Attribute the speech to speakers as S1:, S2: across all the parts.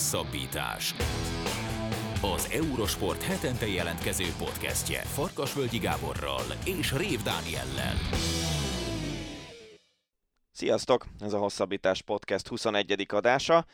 S1: Hosszabbítás. Az Eurosport hetente jelentkező podcastje Farkasvölgyi Gáborral és Rév Dániellel.
S2: Sziasztok! Ez a Hosszabbítás Podcast 21. adása.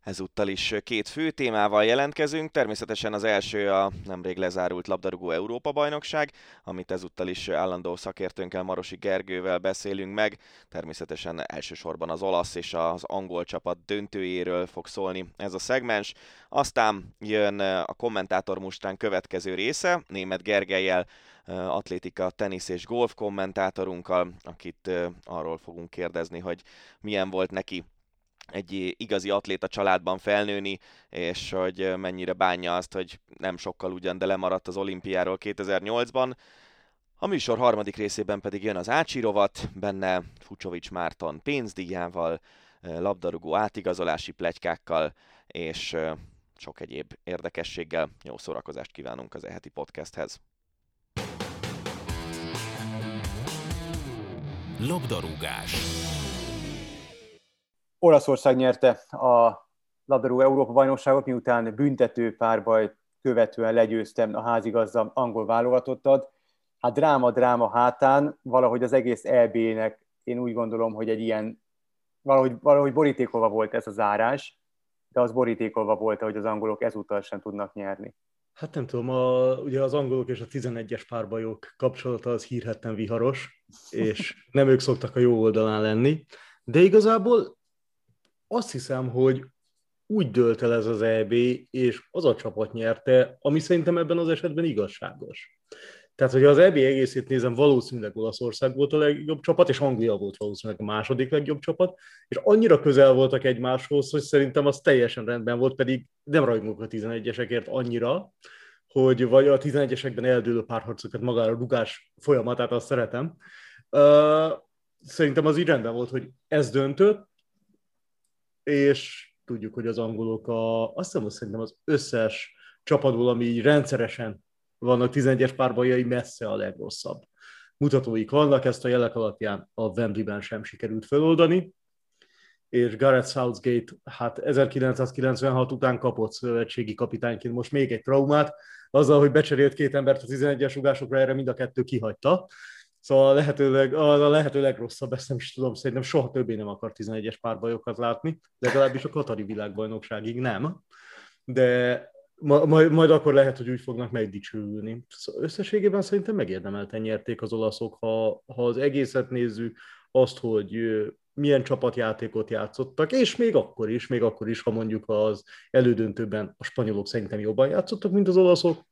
S2: Ezúttal is két fő témával jelentkezünk. Természetesen az első a nemrég lezárult labdarúgó Európa-bajnokság, amit ezúttal is állandó szakértőnkkel Marosi Gergővel beszélünk meg. Természetesen elsősorban az olasz és az angol csapat döntőjéről fog szólni ez a szegmens. Aztán jön a kommentátor mustán következő része, német Gergelyel atlétika, tenisz és golf kommentátorunkkal, akit arról fogunk kérdezni, hogy milyen volt neki egy igazi atléta családban felnőni, és hogy mennyire bánja azt, hogy nem sokkal ugyan, de lemaradt az olimpiáról 2008-ban. A műsor harmadik részében pedig jön az Ácsi benne Fucsovics Márton pénzdíjával, labdarúgó átigazolási plegykákkal, és sok egyéb érdekességgel. Jó szórakozást kívánunk az eheti podcasthez.
S1: Labdarúgás.
S3: Olaszország nyerte a labdarúgó Európa bajnokságot, miután büntető párbaj követően legyőztem a házigazda angol válogatottat. Hát dráma-dráma hátán valahogy az egész EB-nek én úgy gondolom, hogy egy ilyen, valahogy, valahogy borítékolva volt ez a zárás, de az borítékolva volt, hogy az angolok ezúttal sem tudnak nyerni.
S4: Hát nem tudom, a, ugye az angolok és a 11-es párbajok kapcsolata az hírhetten viharos, és nem ők szoktak a jó oldalán lenni, de igazából azt hiszem, hogy úgy dölt el ez az EB, és az a csapat nyerte, ami szerintem ebben az esetben igazságos. Tehát, hogyha az EB egészét nézem, valószínűleg Olaszország volt a legjobb csapat, és Anglia volt valószínűleg a második legjobb csapat, és annyira közel voltak egymáshoz, hogy szerintem az teljesen rendben volt, pedig nem rajongok a 11-esekért annyira, hogy vagy a 11-esekben eldőlő párharcokat magára rugás folyamatát azt szeretem. Szerintem az így rendben volt, hogy ez döntött, és tudjuk, hogy az angolok a, azt hiszem, szerintem az összes csapatból, ami így rendszeresen vannak 11-es párbajai, messze a legrosszabb mutatóik vannak, ezt a jelek alapján a Wembley-ben sem sikerült feloldani, és Gareth Southgate hát 1996 után kapott szövetségi kapitányként most még egy traumát, azzal, hogy becserélt két embert a 11-es ugásokra, erre mind a kettő kihagyta. Szóval lehetőleg, a lehető legrosszabb, ezt nem is tudom, szerintem soha többé nem akar 11-es párbajokat látni, legalábbis a Katari világbajnokságig nem. De majd, majd akkor lehet, hogy úgy fognak megdicsőülni. Szóval összességében szerintem megérdemelten nyerték az olaszok, ha, ha az egészet nézzük, azt, hogy milyen csapatjátékot játszottak, és még akkor is, még akkor is, ha mondjuk az elődöntőben a spanyolok szerintem jobban játszottak, mint az olaszok,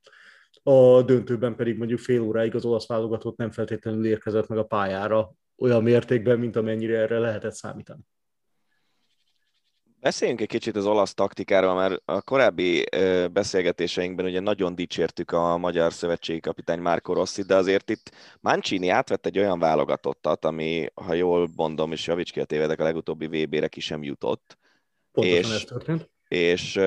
S4: a döntőben pedig mondjuk fél óráig az olasz válogatott nem feltétlenül érkezett meg a pályára olyan mértékben, mint amennyire erre lehetett számítani.
S2: Beszéljünk egy kicsit az olasz taktikáról, mert a korábbi beszélgetéseinkben ugye nagyon dicsértük a magyar szövetségi kapitány Márko Rossi, de azért itt Mancini átvett egy olyan válogatottat, ami, ha jól mondom, és javíts ki a tévedek, a legutóbbi VB-re ki sem jutott.
S4: Pontosan és, ez történt.
S2: És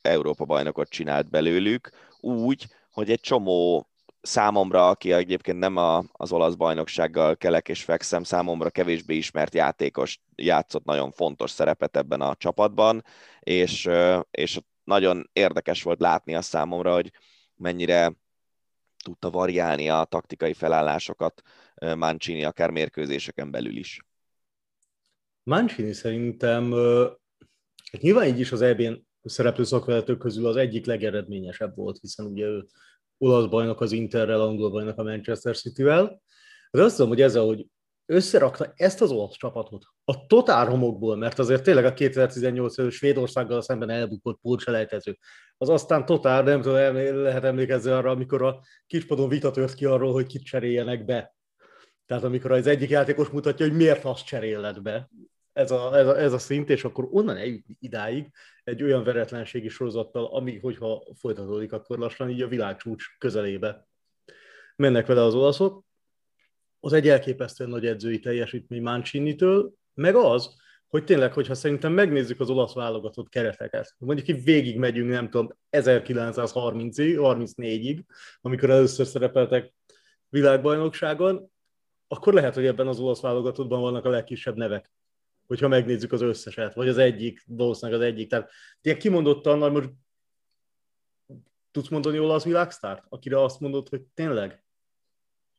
S2: Európa bajnokot csinált belőlük, úgy, hogy egy csomó számomra, aki egyébként nem a, az olasz bajnoksággal kelek és fekszem, számomra kevésbé ismert játékos játszott nagyon fontos szerepet ebben a csapatban, és, és nagyon érdekes volt látni a számomra, hogy mennyire tudta variálni a taktikai felállásokat Mancini akár mérkőzéseken belül is.
S4: Mancini szerintem, hát nyilván így is az EB-n szereplő szakvezetők közül az egyik legeredményesebb volt, hiszen ugye ő olasz bajnok az Interrel, angol bajnok a Manchester City-vel. De azt mondom, hogy ezzel, hogy összerakta ezt az olasz csapatot a totál homokból, mert azért tényleg a 2018 előtt Svédországgal szemben elbukott pulcselejtező, az aztán totál, nem tudom, lehet emlékezni arra, amikor a kispadon vita tört ki arról, hogy kit cseréljenek be. Tehát amikor az egyik játékos mutatja, hogy miért azt cseréled be, ez a, ez, a, ez a szint, és akkor onnan eljutni idáig egy olyan veretlenségi sorozattal, ami, hogyha folytatódik, akkor lassan így a világcsúcs közelébe mennek vele az olaszok. Az egy elképesztően nagy edzői teljesítmény Mancini-től, meg az, hogy tényleg, hogyha szerintem megnézzük az olasz válogatott kereteket, mondjuk így végig megyünk, nem tudom, 1930-ig, 34-ig, amikor először szerepeltek világbajnokságon, akkor lehet, hogy ebben az olasz válogatottban vannak a legkisebb nevek hogyha megnézzük az összeset, vagy az egyik, valószínűleg az egyik. Tehát ilyen kimondottan, nagy most tudsz mondani olasz világsztárt, akire azt mondod, hogy tényleg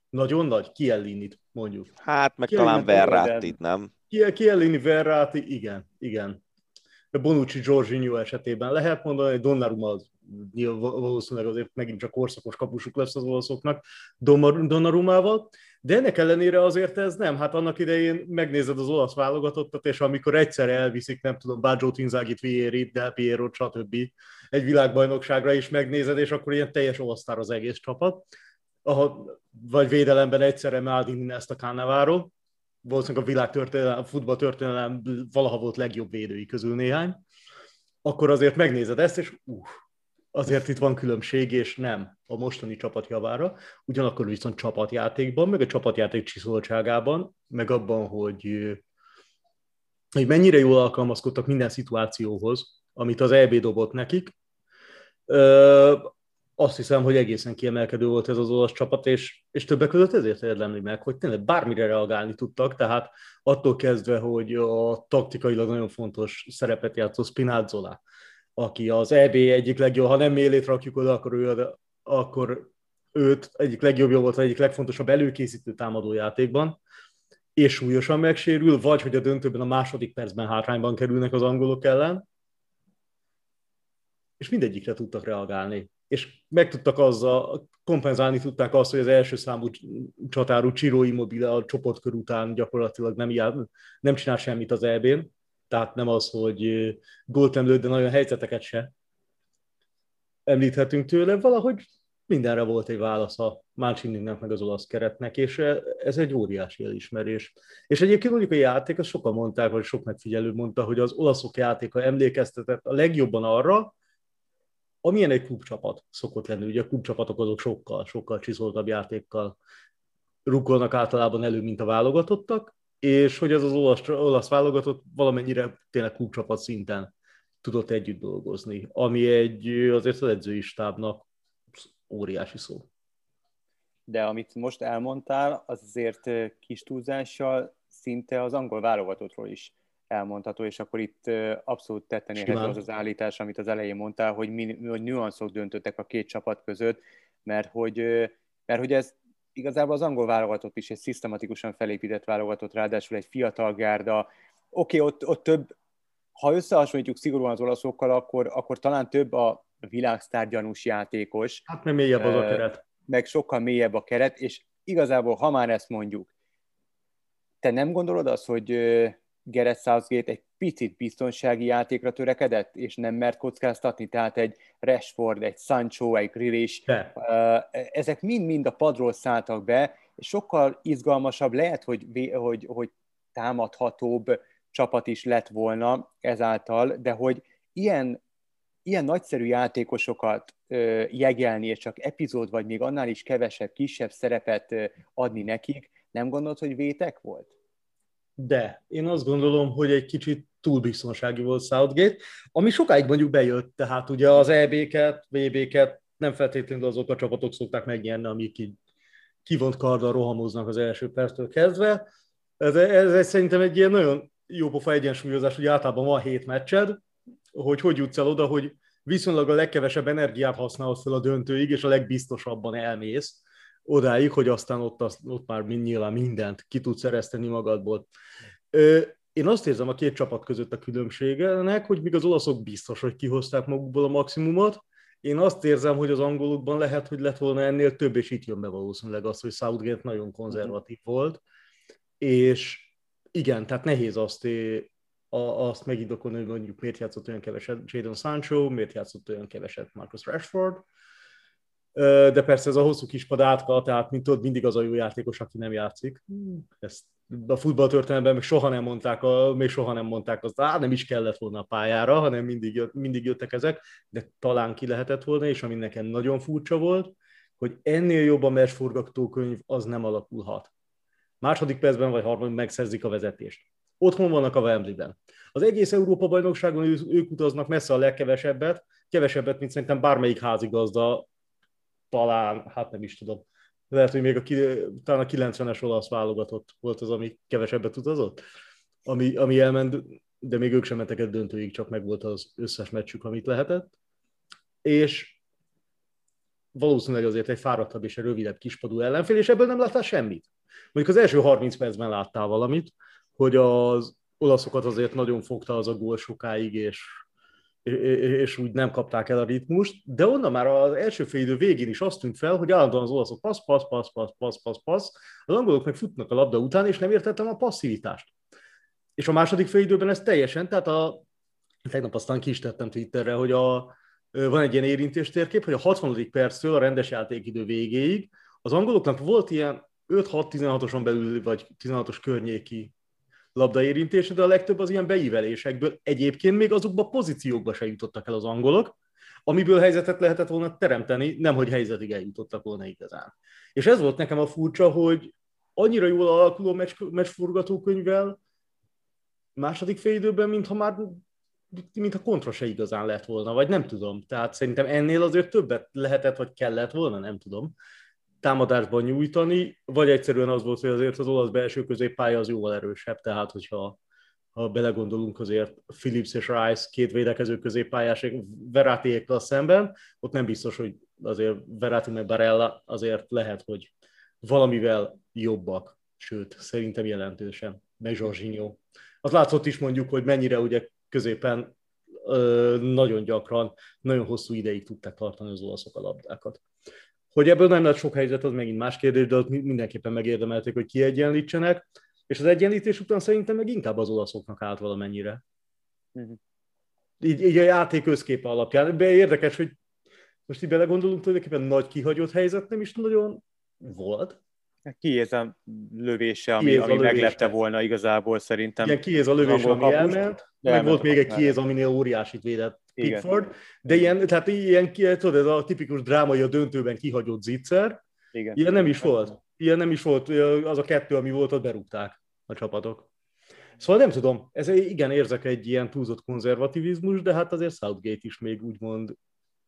S4: nagyon nagy, Kiellinit mondjuk.
S2: Hát, meg Kiellinit talán Verratti, nem?
S4: Kiellini, Verratti, igen, igen. Bonucci, Jorginho esetében lehet mondani, Donnarumma az valószínűleg azért megint csak korszakos kapusuk lesz az olaszoknak Donnarumával, de ennek ellenére azért ez nem. Hát annak idején megnézed az olasz válogatottat, és amikor egyszer elviszik, nem tudom, Baggio Tinzagit, Vierit, Del Piero, stb. egy világbajnokságra is megnézed, és akkor ilyen teljes olasztár az egész csapat. Ahol, vagy védelemben egyszerre Maldini ezt a Cannavaro, valószínűleg a világ a futball történelem valaha volt legjobb védői közül néhány, akkor azért megnézed ezt, és uh, azért itt van különbség, és nem a mostani csapat javára, ugyanakkor viszont csapatjátékban, meg a csapatjáték csiszoltságában, meg abban, hogy, hogy mennyire jól alkalmazkodtak minden szituációhoz, amit az EB dobott nekik, azt hiszem, hogy egészen kiemelkedő volt ez az olasz csapat, és, és többek között ezért érdemli meg, hogy tényleg bármire reagálni tudtak, tehát attól kezdve, hogy a taktikailag nagyon fontos szerepet játszó Spinazzola, aki az EB egyik legjobb, ha nem mélét rakjuk oda, akkor, ő, akkor őt egyik legjobb volt, egyik legfontosabb előkészítő támadójátékban, és súlyosan megsérül, vagy hogy a döntőben a második percben hátrányban kerülnek az angolok ellen, és mindegyikre tudtak reagálni. És meg tudtak azzal, kompenzálni tudták azt, hogy az első számú csatárú Csiró Immobile a csoportkör után gyakorlatilag nem, jár, nem csinál semmit az eb tehát nem az, hogy gólt nem lőtt, de nagyon helyzeteket se említhetünk tőle, valahogy mindenre volt egy válasz a Mancininek meg az olasz keretnek, és ez egy óriási elismerés. És egyébként mondjuk a játék, azt sokan mondták, vagy sok megfigyelő mondta, hogy az olaszok játéka emlékeztetett a legjobban arra, amilyen egy klubcsapat szokott lenni. Ugye a klubcsapatok azok sokkal, sokkal csiszoltabb játékkal rukkolnak általában elő, mint a válogatottak, és hogy ez az olasz, olasz válogatott valamennyire tényleg klubcsapat szinten tudott együtt dolgozni, ami egy azért az edzői stábnak óriási szó.
S3: De amit most elmondtál, az azért kis túlzással szinte az angol válogatottról is elmondható, és akkor itt abszolút tetten érhető az az állítás, amit az elején mondtál, hogy, mi, hogy nüanszok döntöttek a két csapat között, mert hogy, mert hogy ez igazából az angol válogatott is egy szisztematikusan felépített válogatott, ráadásul egy fiatal gárda. Oké, okay, ott, ott több, ha összehasonlítjuk szigorúan az olaszokkal, akkor, akkor talán több a világsztár gyanús játékos.
S4: Hát nem mélyebb az a keret.
S3: Meg sokkal mélyebb a keret, és igazából, ha már ezt mondjuk, te nem gondolod azt, hogy Gareth Southgate egy picit biztonsági játékra törekedett, és nem mert kockáztatni, tehát egy Rashford, egy Sancho, egy Grealish, ezek mind-mind a padról szálltak be, és sokkal izgalmasabb lehet, hogy, hogy, hogy támadhatóbb csapat is lett volna ezáltal, de hogy ilyen, ilyen nagyszerű játékosokat jegelni, és csak epizód, vagy még annál is kevesebb, kisebb szerepet adni nekik, nem gondolod, hogy vétek volt?
S4: De én azt gondolom, hogy egy kicsit túl biztonsági volt Southgate, ami sokáig mondjuk bejött, tehát ugye az EB-ket, VB-ket nem feltétlenül azok a csapatok szokták megnyerni, amik így kivont karddal rohamoznak az első perctől kezdve. Ez, ez, ez szerintem egy ilyen nagyon jó pofa egyensúlyozás, hogy általában van hét meccsed, hogy hogy jutsz el oda, hogy viszonylag a legkevesebb energiát használsz fel a döntőig, és a legbiztosabban elmész odáig, hogy aztán ott, az, ott már nyilván mindent ki tudsz szerezteni magadból. Én azt érzem a két csapat között a különbségenek, hogy míg az olaszok biztos, hogy kihozták magukból a maximumot, én azt érzem, hogy az angolokban lehet, hogy lett volna ennél több, és itt jön be valószínűleg az, hogy Southgate nagyon konzervatív volt, és igen, tehát nehéz azt, azt megindokolni, hogy mondjuk miért játszott olyan keveset Jadon Sancho, miért játszott olyan keveset Marcus Rashford, de persze ez a hosszú kispad átka, tehát mint tudod, mindig az a jó játékos, aki nem játszik. Ezt a futballtörténelemben még soha nem mondták, a, még soha nem mondták azt, á, nem is kellett volna a pályára, hanem mindig, jött, mindig jöttek ezek, de talán ki lehetett volna, és ami nekem nagyon furcsa volt, hogy ennél jobb a mes forgatókönyv, az nem alakulhat. Második percben vagy harmadik megszerzik a vezetést. Otthon vannak a Wembley-ben. Az egész Európa-bajnokságon ők utaznak messze a legkevesebbet, kevesebbet, mint szerintem bármelyik házigazda talán, hát nem is tudom, lehet, hogy még a, talán a 90-es olasz válogatott volt az, ami kevesebbet utazott. ami, ami elment, de még ők sem mentek egy döntőig, csak meg volt az összes meccsük, amit lehetett. És valószínűleg azért egy fáradtabb és egy rövidebb kispadú ellenfél, és ebből nem láttál semmit. Mondjuk az első 30 percben láttál valamit, hogy az olaszokat azért nagyon fogta az a gól sokáig, és, és úgy nem kapták el a ritmust, de onnan már az első fél idő végén is azt tűnt fel, hogy állandóan az olaszok passz, passz, passz, passz, passz, passz, passz, az angolok meg futnak a labda után, és nem értettem a passzivitást. És a második fél időben ez teljesen, tehát a, tegnap aztán ki is tettem Twitterre, hogy a, van egy ilyen érintéstérkép, hogy a 60. perctől a rendes játékidő végéig az angoloknak volt ilyen 5-6-16-oson belül, vagy 16-os környéki labdaérintése, de a legtöbb az ilyen beívelésekből. Egyébként még azokba a pozíciókba se jutottak el az angolok, amiből helyzetet lehetett volna teremteni, nem hogy helyzetig eljutottak volna igazán. És ez volt nekem a furcsa, hogy annyira jól alakuló meccs, meccsforgatókönyvvel második fél időben, mintha már mint a kontra se igazán lett volna, vagy nem tudom. Tehát szerintem ennél azért többet lehetett, vagy kellett volna, nem tudom támadásban nyújtani, vagy egyszerűen az volt, hogy azért az olasz belső középpálya az jóval erősebb, tehát hogyha ha belegondolunk azért Philips és Rice két védekező középpályások Verátiékkal szemben, ott nem biztos, hogy azért Verratti meg Barella azért lehet, hogy valamivel jobbak, sőt, szerintem jelentősen, meg Jorginho. Az látszott is mondjuk, hogy mennyire ugye középen nagyon gyakran, nagyon hosszú ideig tudták tartani az olaszok a labdákat. Hogy ebből nem lett sok helyzet, az megint más kérdés, de ott mindenképpen megérdemelték, hogy kiegyenlítsenek, és az egyenlítés után szerintem meg inkább az olaszoknak állt valamennyire. Uh-huh. Így, így a játék összképe alapján. De érdekes, hogy most így belegondolunk, tulajdonképpen nagy kihagyott helyzet nem is nagyon volt.
S3: Ki ez a lövése, ami, ami lövése. meglepte volna igazából szerintem.
S4: Igen, ki ez a lövés, ami elment, meg volt még egy ki ez, aminél óriásit védett Pickford, Igen. de ilyen, tehát ilyen, tudod, ez a tipikus drámai a döntőben kihagyott zicser, Igen. ilyen nem is volt. Ilyen nem is volt, az a kettő, ami volt, ott berúgták a csapatok. Szóval nem tudom, ez igen, érzek egy ilyen túlzott konzervativizmus, de hát azért Southgate is még úgymond,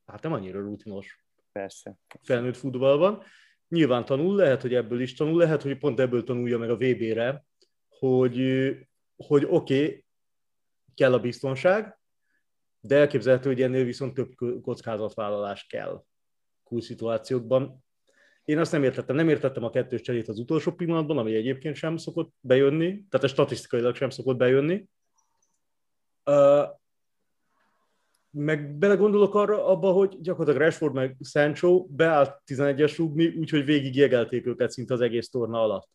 S4: hát nem annyira rutinos.
S3: Persze.
S4: Felnőtt futballban. Nyilván tanul, lehet, hogy ebből is tanul, lehet, hogy pont ebből tanulja meg a VB-re, hogy, hogy oké, okay, kell a biztonság, de elképzelhető, hogy ennél viszont több kockázatvállalás kell kulcsszituációkban. Én azt nem értettem, nem értettem a kettős cserét az utolsó pillanatban, ami egyébként sem szokott bejönni, tehát a statisztikailag sem szokott bejönni. Uh, meg belegondolok arra abba, hogy gyakorlatilag Rashford meg Sancho beállt 11-es rúgni, úgyhogy végig jegelték őket szinte az egész torna alatt.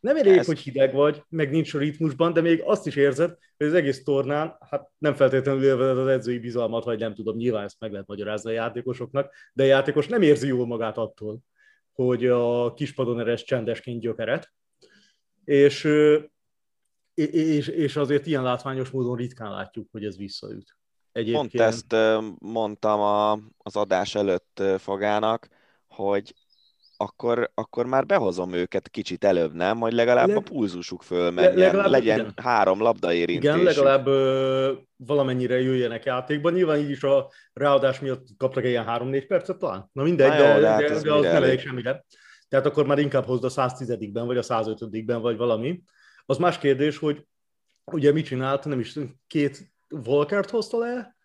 S4: Nem elég, Ez... hogy hideg vagy, meg nincs a ritmusban, de még azt is érzed, hogy az egész tornán, hát nem feltétlenül élvezed az edzői bizalmat, vagy nem tudom, nyilván ezt meg lehet magyarázni a játékosoknak, de a játékos nem érzi jól magát attól, hogy a kispadon eres csendesként gyökeret, és, és, és azért ilyen látványos módon ritkán látjuk, hogy ez visszaüt.
S2: Egyébként... Pont ezt mondtam a, az adás előtt Fogának, hogy akkor, akkor már behozom őket kicsit előbb, nem? Majd legalább Leg... a pulzusuk fölmenjen, legalább, legyen igen. három labdaérintés.
S4: Igen, legalább ö, valamennyire jöjjenek játékban. Nyilván így is a ráadás miatt kaptak egy ilyen három-négy percet talán. Na mindegy, Na jó, de, de, hát de, de az nem elég semmire. Tehát akkor már inkább hozd a 110-ben, vagy a 105-ben, vagy valami. Az más kérdés, hogy ugye mit csinált, nem is két Volkert hozta le,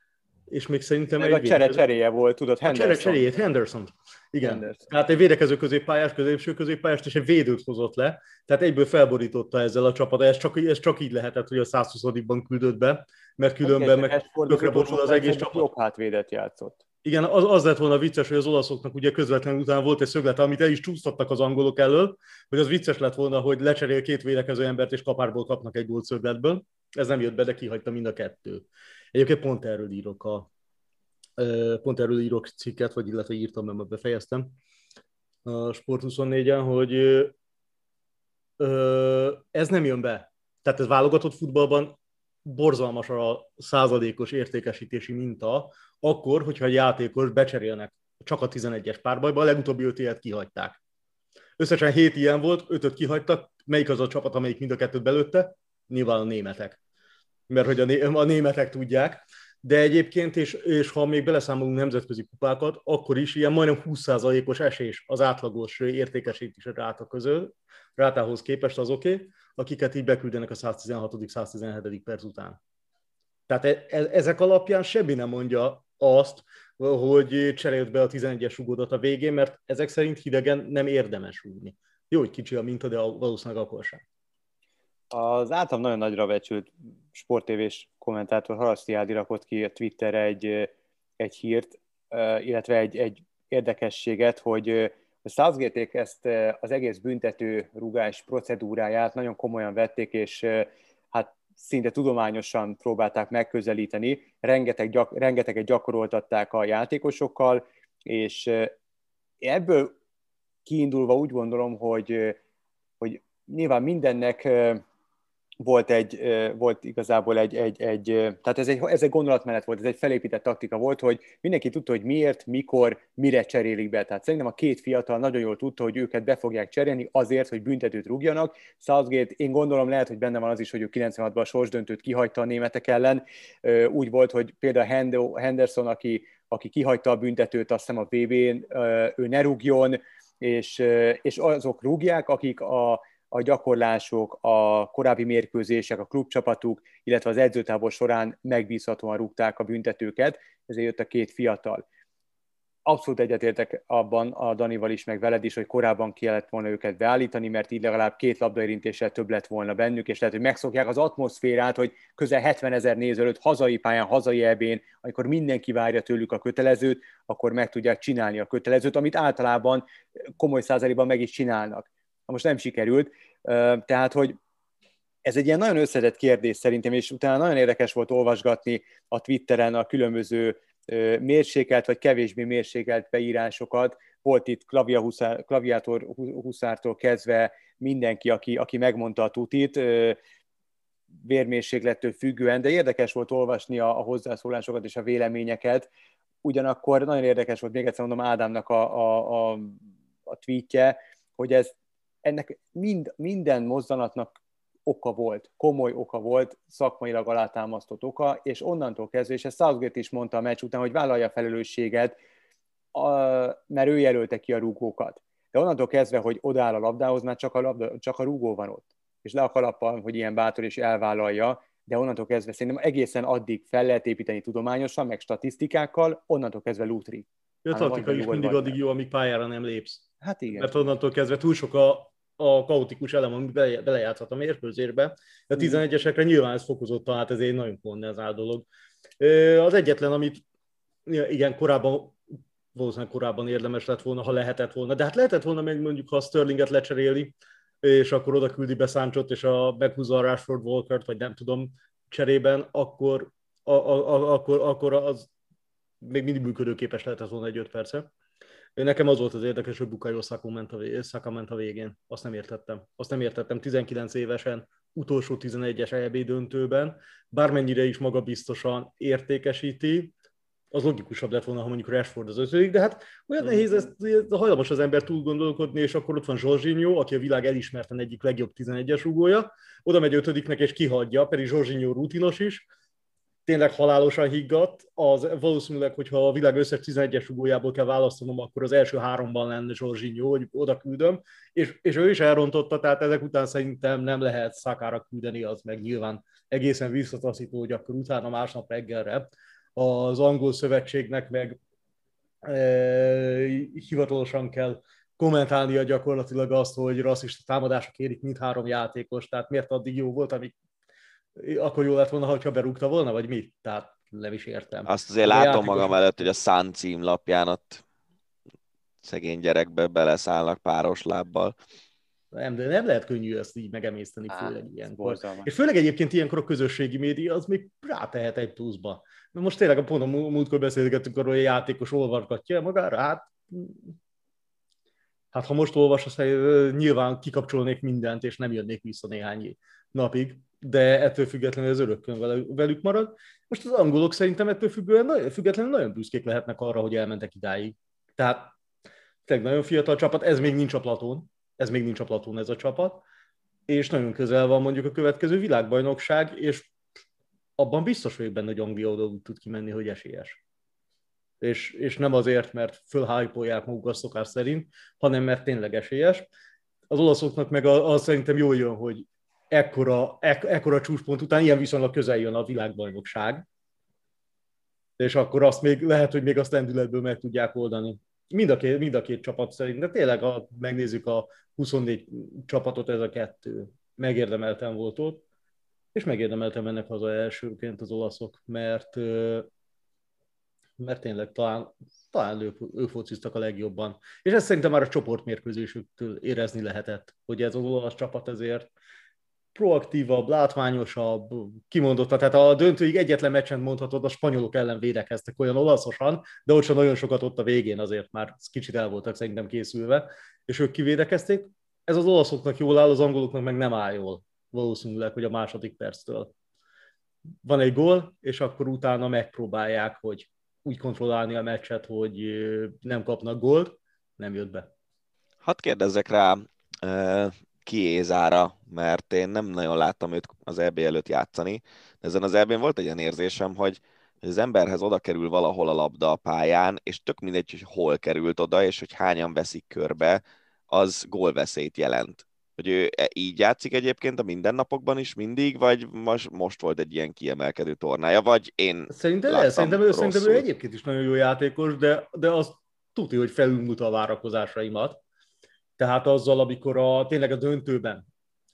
S4: és még szerintem
S3: Meg egy a csere cseréje volt, tudod,
S4: Henderson. A csere cseréjét, Henderson. Igen. Henderson. Tehát egy védekező középpályás, középső középpályást és egy védőt hozott le, tehát egyből felborította ezzel a csapat. Ez csak, ez csak így lehetett, hogy a 120-ban küldött be, mert különben meg tökre az egész csapat.
S3: Jobb hátvédet játszott.
S4: Igen, az, az lett volna vicces, hogy az olaszoknak ugye közvetlenül után volt egy szöglet, amit el is csúsztattak az angolok elől, hogy az vicces lett volna, hogy lecserél két védekező embert, és kapárból kapnak egy gólt szögletből. Ez nem jött be, de kihagyta mind a kettő. Egyébként pont erről írok a pont erről írok cikket, vagy illetve írtam, mert befejeztem a Sport 24-en, hogy ez nem jön be. Tehát ez válogatott futballban borzalmas a százalékos értékesítési minta, akkor, hogyha egy játékos becserélnek csak a 11-es párbajba, a legutóbbi öt ilyet kihagyták. Összesen hét ilyen volt, ötöt kihagytak, melyik az a csapat, amelyik mind a kettőt belőtte? Nyilván a németek mert hogy a, né- a németek tudják, de egyébként, és, és ha még beleszámolunk nemzetközi kupákat, akkor is ilyen majdnem 20%-os esés az átlagos értékesítési ráta közül, rátához képest az oké, okay, akiket így beküldenek a 116.-117. perc után. Tehát e, e, ezek alapján semmi nem mondja azt, hogy cserélt be a 11-es rugódat a végén, mert ezek szerint hidegen nem érdemes rúgni. Jó, hogy kicsi a minta, de valószínűleg akkor sem.
S3: Az általam nagyon nagyra becsült sportévés kommentátor Haraszti Ádi rakott ki a Twitterre egy, egy hírt, illetve egy, egy érdekességet, hogy a southgate ezt az egész büntető rugás procedúráját nagyon komolyan vették, és hát szinte tudományosan próbálták megközelíteni, rengeteg gyak, rengeteget gyakoroltatták a játékosokkal, és ebből kiindulva úgy gondolom, hogy, hogy nyilván mindennek volt, egy, volt igazából egy, egy, egy tehát ez egy, ez egy gondolatmenet volt, ez egy felépített taktika volt, hogy mindenki tudta, hogy miért, mikor, mire cserélik be. Tehát szerintem a két fiatal nagyon jól tudta, hogy őket be fogják cserélni azért, hogy büntetőt rúgjanak. Southgate, én gondolom lehet, hogy benne van az is, hogy ő 96-ban a sorsdöntőt kihagyta a németek ellen. Úgy volt, hogy például Henderson, aki, aki kihagyta a büntetőt, azt hiszem a VB-n, ő ne rúgjon, és, és azok rúgják, akik a, a gyakorlások, a korábbi mérkőzések, a klubcsapatuk, illetve az edzőtábor során megbízhatóan rúgták a büntetőket, ezért jött a két fiatal. Abszolút egyetértek abban a Danival is, meg veled is, hogy korábban kellett volna őket beállítani, mert így legalább két labdaérintéssel több lett volna bennük, és lehet, hogy megszokják az atmoszférát, hogy közel 70 ezer néző előtt hazai pályán, hazai ebén, amikor mindenki várja tőlük a kötelezőt, akkor meg tudják csinálni a kötelezőt, amit általában komoly százalékban meg is csinálnak most nem sikerült. Tehát, hogy ez egy ilyen nagyon összetett kérdés szerintem, és utána nagyon érdekes volt olvasgatni a Twitteren a különböző mérsékelt vagy kevésbé mérsékelt beírásokat. Volt itt Klavia Huszár, Klaviátor Huszártól kezdve mindenki, aki, aki megmondta a tutit, vérmérséklettől függően, de érdekes volt olvasni a, a hozzászólásokat és a véleményeket. Ugyanakkor nagyon érdekes volt, még egyszer mondom, Ádámnak a, a, a, a tweetje, hogy ez ennek mind, minden mozzanatnak oka volt, komoly oka volt, szakmailag alátámasztott oka, és onnantól kezdve, és ezt Southgate is mondta a meccs után, hogy vállalja a felelősséget, a, mert ő jelölte ki a rúgókat. De onnantól kezdve, hogy odáll a labdához, már csak a, labda, csak a rúgó van ott. És le a kalappal, hogy ilyen bátor és elvállalja, de onnantól kezdve szerintem egészen addig fel lehet építeni tudományosan, meg statisztikákkal, onnantól kezdve lútri.
S4: A taktika is mindig addig jó, amíg pályára nem lépsz.
S3: Hát igen.
S4: Mert onnantól kezdve túl sok a a kaotikus elem, ami belejátszhat a mérkőzésbe. A 11-esekre hmm. nyilván ez fokozottan, hát ez egy nagyon kondenzált dolog. Az egyetlen, amit igen, korábban valószínűleg korábban érdemes lett volna, ha lehetett volna. De hát lehetett volna még mondjuk, ha Sterlinget lecseréli, és akkor oda küldi be Sanchot, és a meghúzza a Rashford Walkert, vagy nem tudom, cserében, akkor, a, a, a, akkor, akkor az még mindig működőképes lehetett volna egy öt perce. Nekem az volt az érdekes, hogy Bukayo Saka ment, a, Saka ment a végén. Azt nem értettem. Azt nem értettem 19 évesen, utolsó 11-es EB döntőben, bármennyire is magabiztosan értékesíti, az logikusabb lett volna, ha mondjuk Rashford az ötödik, de hát olyan nehéz, ezt, hajlamos az ember túl gondolkodni, és akkor ott van Zsorzsinyó, aki a világ elismerten egyik legjobb 11-es ugója, oda megy ötödiknek és kihagyja, pedig Zsorzsinyó rutinos is, tényleg halálosan higgadt, az valószínűleg, hogyha a világ összes 11-es rugójából kell választanom, akkor az első háromban lenne Zsorzsinyó, hogy oda küldöm, és, és ő is elrontotta, tehát ezek után szerintem nem lehet szakára küldeni, az meg nyilván egészen visszataszító, hogy akkor utána másnap reggelre az angol szövetségnek meg e, hivatalosan kell kommentálnia gyakorlatilag azt, hogy rasszista támadások érik mindhárom játékos, tehát miért addig jó volt, amíg akkor jó lett volna, ha berúgta volna, vagy mi? Tehát nem is értem.
S2: Azt azért látom játékos... magam előtt, hogy a Sun címlapján ott szegény gyerekbe beleszállnak páros lábbal.
S4: Nem, de nem lehet könnyű ezt így megemészteni, Á, főleg ilyenkor. És főleg egyébként ilyenkor a közösségi média az még rátehet egy pluszba. Mert most tényleg a pont a múltkor beszélgettünk arról, hogy a játékos olvargatja magára, hát Hát ha most olvasod, nyilván kikapcsolnék mindent, és nem jönnék vissza néhány napig de ettől függetlenül az örökkön velük marad. Most az angolok szerintem ettől függően, függetlenül nagyon büszkék lehetnek arra, hogy elmentek idáig. Tehát tényleg nagyon fiatal csapat, ez még nincs a platón, ez még nincs a platón ez a csapat, és nagyon közel van mondjuk a következő világbajnokság, és abban biztos vagyok benne, hogy Anglia oda tud kimenni, hogy esélyes. És, és nem azért, mert fölhájpolják magukat szokás szerint, hanem mert tényleg esélyes. Az olaszoknak meg az szerintem jól jön, hogy ekkora, ek, ekkora csúcspont után ilyen viszonylag közel jön a világbajnokság, és akkor azt még lehet, hogy még azt lendületből meg tudják oldani. Mind a két, mind a két csapat szerint, de tényleg, ha megnézzük a 24 csapatot, ez a kettő megérdemelten volt ott, és megérdemeltem ennek haza elsőként az olaszok, mert mert tényleg talán, talán ő, ő fociztak a legjobban. És ezt szerintem már a csoportmérkőzésüktől érezni lehetett, hogy ez az olasz csapat ezért proaktívabb, látványosabb, kimondottan. Tehát a döntőig egyetlen meccsen mondhatod, a spanyolok ellen védekeztek olyan olaszosan, de ott sem nagyon sokat ott a végén azért már kicsit el voltak szerintem készülve, és ők kivédekezték. Ez az olaszoknak jól áll, az angoloknak meg nem áll jól valószínűleg, hogy a második perctől van egy gól, és akkor utána megpróbálják, hogy úgy kontrollálni a meccset, hogy nem kapnak gólt, nem jött be.
S2: Hadd kérdezzek rá Kiézára, mert én nem nagyon láttam őt az EB előtt játszani. De ezen az EB-n volt egy ilyen érzésem, hogy az emberhez oda kerül valahol a labda a pályán, és tök mindegy, hogy hol került oda, és hogy hányan veszik körbe, az gólveszélyt jelent. Hogy ő e, így játszik egyébként a mindennapokban is mindig, vagy most, most volt egy ilyen kiemelkedő tornája, vagy én
S4: Szerintem, el, szerintem, ő, szerintem ő egyébként is nagyon jó játékos, de, de az tudja, hogy felülmut a várakozásaimat. Tehát azzal, amikor a, tényleg a döntőben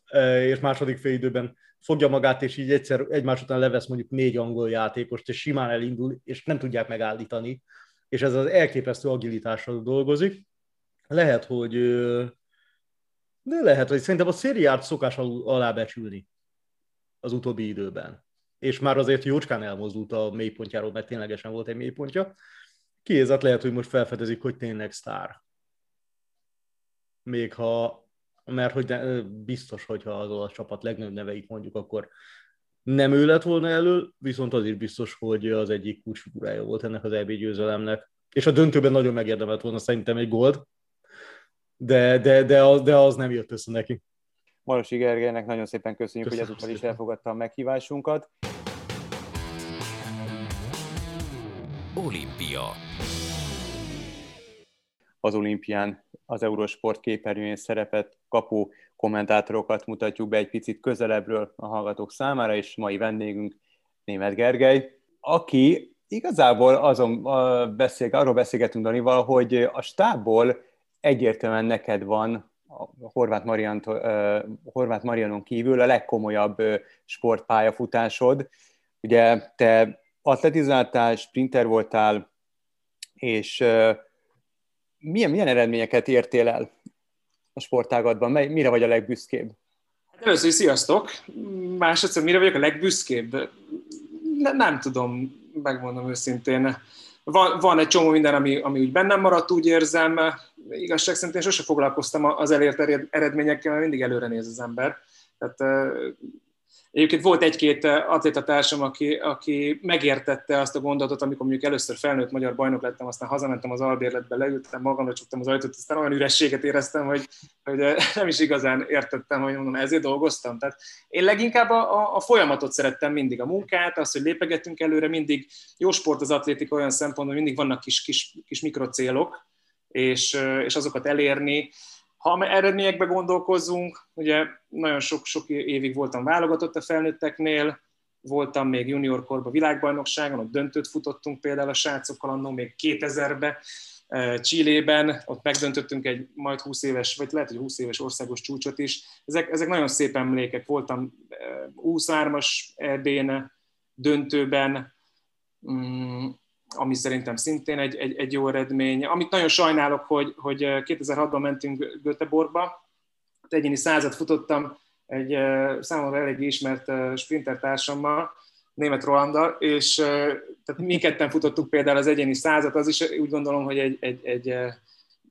S4: e, és második félidőben fogja magát, és így egyszer egymás után levesz mondjuk négy angol játékost, és simán elindul, és nem tudják megállítani, és ez az elképesztő agilitással dolgozik. Lehet, hogy de lehet, hogy szerintem a szériát szokás alábecsülni az utóbbi időben. És már azért jócskán elmozdult a mélypontjáról, mert ténylegesen volt egy mélypontja. Kiézet lehet, hogy most felfedezik, hogy tényleg sztár. Még ha, mert hogy ne, biztos, hogyha az olasz csapat legnagyobb neveit mondjuk, akkor nem ő lett volna elő, viszont az is biztos, hogy az egyik kulcsfigurája volt ennek az EB győzelemnek. És a döntőben nagyon megérdemelt volna szerintem egy gold, de, de, de, az, de az nem jött össze neki.
S3: Marosi Gergelynek nagyon szépen köszönjük, Köszönöm hogy ezúttal is elfogadta a meghívásunkat.
S1: Olimpia
S3: Az olimpián az Eurosport képernyőjén szerepet kapó kommentátorokat mutatjuk be egy picit közelebbről a hallgatók számára, és mai vendégünk Német Gergely, aki igazából azon beszél, arról beszélgetünk Danival, hogy a stábból egyértelműen neked van a Horváth, Mariant, Horváth Marianon kívül a legkomolyabb sportpályafutásod. Ugye te atletizáltál, sprinter voltál, és milyen, milyen eredményeket értél el a sportágatban? Mire vagy a legbüszkébb?
S5: Hát először is sziasztok! Másodszor mire vagyok a legbüszkébb? Ne, nem tudom, megmondom őszintén van, van egy csomó minden, ami, ami úgy bennem maradt, úgy érzem. Igazság szerint én sose foglalkoztam az elért eredményekkel, mert mindig előre néz az ember. Tehát Egyébként volt egy-két atlétatársam, aki, aki megértette azt a gondolatot, amikor mondjuk először felnőtt magyar bajnok lettem, aztán hazamentem az albérletbe, leültem, magamra csuktam az ajtót, aztán olyan ürességet éreztem, hogy, hogy nem is igazán értettem, hogy mondom, ezért dolgoztam. Tehát én leginkább a, a folyamatot szerettem mindig, a munkát, azt, hogy lépegettünk előre, mindig jó sport az atlétika olyan szempontból, mindig vannak kis, kis, kis mikrocélok, és, és azokat elérni, ha eredményekbe gondolkozunk, ugye nagyon sok-sok évig voltam válogatott a felnőtteknél, voltam még juniorkorban világbajnokságon, ott döntőt futottunk például a srácokkal annó még 2000-be, Csillében, ott megdöntöttünk egy majd 20 éves, vagy lehet, hogy 20 éves országos csúcsot is. Ezek, ezek nagyon szép emlékek. Voltam 23-as EB-n, döntőben, mm, ami szerintem szintén egy, egy, egy jó eredmény. Amit nagyon sajnálok, hogy, hogy 2006-ban eh, mentünk Göteborgba, egyéni százat futottam egy eh, számomra elég ismert eh, sprinter társammal, német Rolandal, és tehát mi ketten futottuk például az egyéni százat, az is úgy gondolom, hogy egy, egy, egy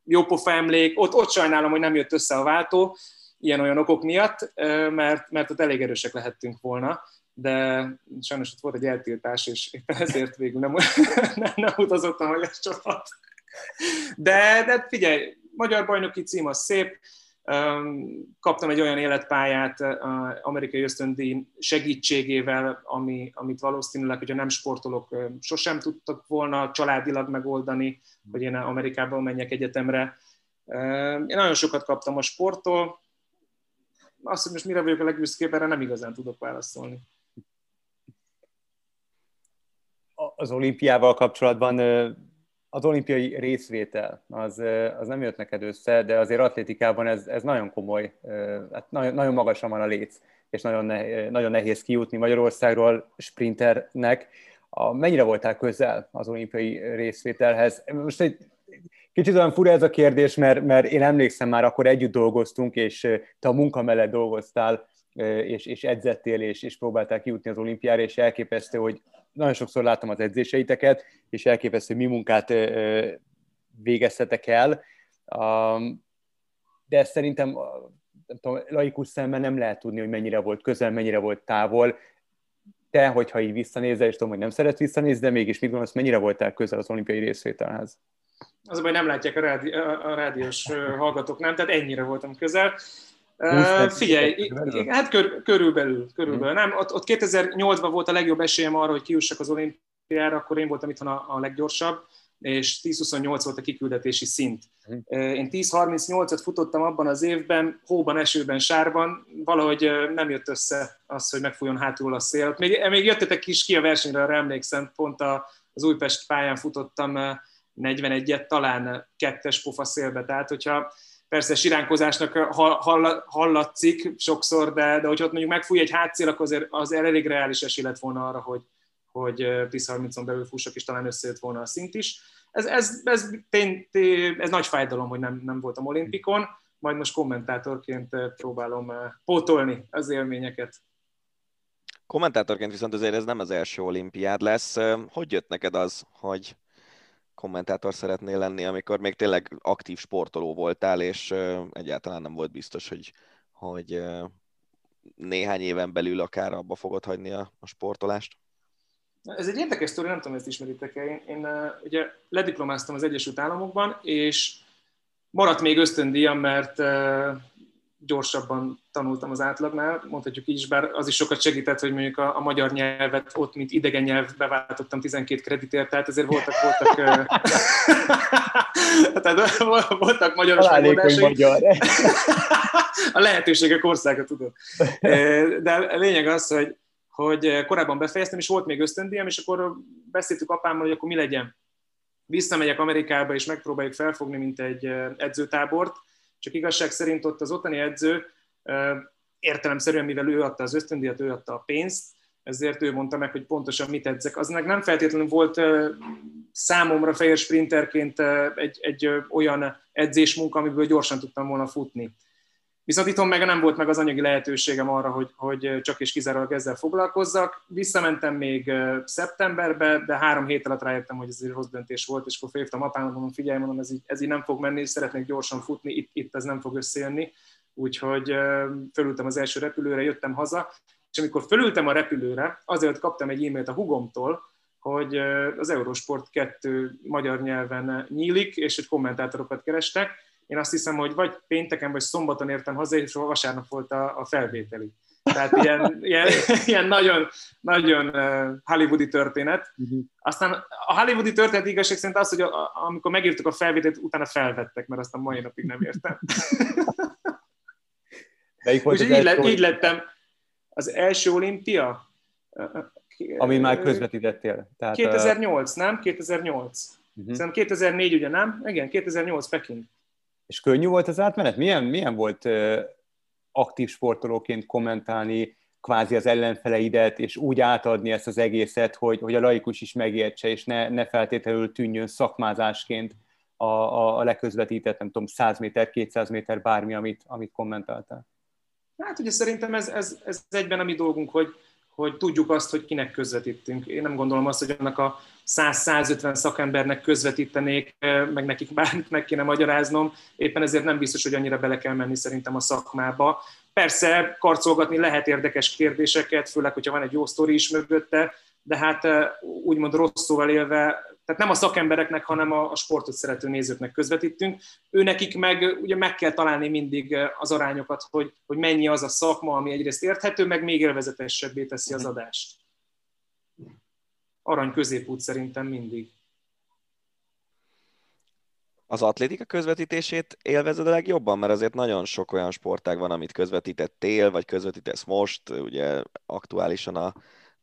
S5: jó pofa emlék. Ott, ott sajnálom, hogy nem jött össze a váltó, ilyen-olyan okok miatt, mert, mert ott elég erősek lehettünk volna de sajnos ott volt egy eltiltás, és éppen ezért végül nem, nem, nem utazott a magyar csapat. De, de figyelj, magyar bajnoki cím az szép, Kaptam egy olyan életpályát amerikai ösztöndíj segítségével, ami, amit valószínűleg, hogyha nem sportolok, sosem tudtak volna családilag megoldani, hogy én Amerikában menjek egyetemre. Én nagyon sokat kaptam a sporttól, azt, hogy most mire vagyok a legbüszkébb, erre nem igazán tudok válaszolni.
S3: Az olimpiával kapcsolatban az olimpiai részvétel, az, az nem jött neked össze, de azért atlétikában ez, ez nagyon komoly, hát nagyon, nagyon magasan van a léc, és nagyon, ne, nagyon nehéz kijutni Magyarországról sprinternek. A, mennyire voltál közel az olimpiai részvételhez? Most egy kicsit olyan fura ez a kérdés, mert, mert én emlékszem már, akkor együtt dolgoztunk, és te a munka mellett dolgoztál, és, és edzettél, és, és próbáltál kijutni az olimpiára, és elképesztő, hogy nagyon sokszor láttam az edzéseiteket, és elképesztő, mi munkát végeztetek el, de szerintem nem tudom, laikus szemben nem lehet tudni, hogy mennyire volt közel, mennyire volt távol. Te, hogyha így visszanézel, és tudom, hogy nem szeret visszanézni, de mégis mit gondolsz, mennyire voltál közel az olimpiai részvételhez?
S5: Az baj, nem látják a, rádi, a rádiós hallgatók, nem? Tehát ennyire voltam közel. Uh, figyelj, hát kör, körülbelül, körülbelül. Nem, ott, ott 2008-ban volt a legjobb esélyem arra, hogy kiussak az olimpiára, akkor én voltam itthon a, a leggyorsabb, és 10-28 volt a kiküldetési szint. Uh, én 10-38-at futottam abban az évben, hóban, esőben, sárban, valahogy nem jött össze az, hogy megfújjon hátul a szél. Még, még jöttetek is ki a versenyre, arra emlékszem, pont a, az Újpest pályán futottam 41-et, talán kettes pofa szélbe, tehát hogyha persze siránkozásnak hallatszik sokszor, de, de hogyha ott mondjuk megfúj egy hátszél, akkor azért, az elég reális esély lett volna arra, hogy, hogy 10-30-on belül fussak, és talán összejött volna a szint is. Ez, ez, ez, tény, tény, ez nagy fájdalom, hogy nem, nem voltam olimpikon, majd most kommentátorként próbálom pótolni az élményeket.
S2: Kommentátorként viszont azért ez nem az első olimpiád lesz. Hogy jött neked az, hogy kommentátor szeretnél lenni, amikor még tényleg aktív sportoló voltál, és egyáltalán nem volt biztos, hogy, hogy néhány éven belül akár abba fogod hagyni a, a sportolást?
S5: Ez egy érdekes sztori, nem tudom, ezt ismeritek-e. Én, én ugye lediplomáztam az Egyesült Államokban, és maradt még ösztöndíjam, mert gyorsabban tanultam az átlagnál, mondhatjuk így is, bár az is sokat segített, hogy mondjuk a, a magyar nyelvet ott, mint idegen nyelv beváltottam 12 kreditért, tehát ezért voltak, voltak, tehát voltak
S3: megoldások. magyar.
S5: a lehetőségek országa, tudod. De a lényeg az, hogy, hogy korábban befejeztem, és volt még ösztöndíjam, és akkor beszéltük apámmal, hogy akkor mi legyen. Visszamegyek Amerikába, és megpróbáljuk felfogni, mint egy edzőtábort, csak igazság szerint ott az ottani edző értelemszerűen, mivel ő adta az ösztöndíjat, ő adta a pénzt, ezért ő mondta meg, hogy pontosan mit edzek. Az nem feltétlenül volt számomra fehér sprinterként egy, egy olyan edzésmunka, amiből gyorsan tudtam volna futni. Viszont itthon meg nem volt meg az anyagi lehetőségem arra, hogy, hogy csak és kizárólag ezzel foglalkozzak. Visszamentem még szeptemberbe, de három hét alatt rájöttem, hogy ez egy rossz döntés volt, és akkor felhívtam apámat, mondom, figyelj, mondom, ez így, ez így nem fog menni, szeretnék gyorsan futni, itt, itt ez nem fog összejönni. Úgyhogy fölültem az első repülőre, jöttem haza, és amikor fölültem a repülőre, azért kaptam egy e-mailt a hugomtól, hogy az Eurosport 2 magyar nyelven nyílik, és hogy kommentátorokat kerestek, én azt hiszem, hogy vagy pénteken, vagy szombaton értem haza, és vasárnap volt a, a felvételi. Tehát ilyen, ilyen, ilyen nagyon, nagyon hollywoodi történet. Uh-huh. Aztán a hollywoodi történet igazság szerint az, hogy a, amikor megírtuk a felvételt, utána felvettek, mert azt a mai napig nem értem. És így, lett, így lettem. Az első olimpia?
S3: Ami már közvetítettél.
S5: Tehát 2008, nem? 2008. Uh-huh. Szerintem 2004 ugye nem? Igen, 2008 Peking.
S3: És könnyű volt az átmenet? Milyen, milyen volt aktív sportolóként kommentálni kvázi az ellenfeleidet, és úgy átadni ezt az egészet, hogy, hogy a laikus is megértse, és ne, ne feltétlenül tűnjön szakmázásként a, a, a leközvetített, nem tudom, 100 méter, 200 méter, bármi, amit, amit kommentáltál.
S5: Hát ugye szerintem ez, ez, ez egyben a mi dolgunk, hogy, hogy tudjuk azt, hogy kinek közvetítünk. Én nem gondolom azt, hogy annak a 100-150 szakembernek közvetítenék, meg nekik bármit meg kéne magyaráznom. Éppen ezért nem biztos, hogy annyira bele kell menni szerintem a szakmába. Persze karcolgatni lehet érdekes kérdéseket, főleg, hogyha van egy jó sztori is mögötte, de hát úgymond rossz szóval élve tehát nem a szakembereknek, hanem a, a sportot szerető nézőknek közvetítünk. Ő nekik meg ugye meg kell találni mindig az arányokat, hogy, hogy mennyi az a szakma, ami egyrészt érthető, meg még élvezetesebbé teszi az adást. Arany középút szerintem mindig.
S2: Az atlétika közvetítését élvezed a legjobban? Mert azért nagyon sok olyan sportág van, amit közvetítettél, vagy közvetítesz most. Ugye aktuálisan a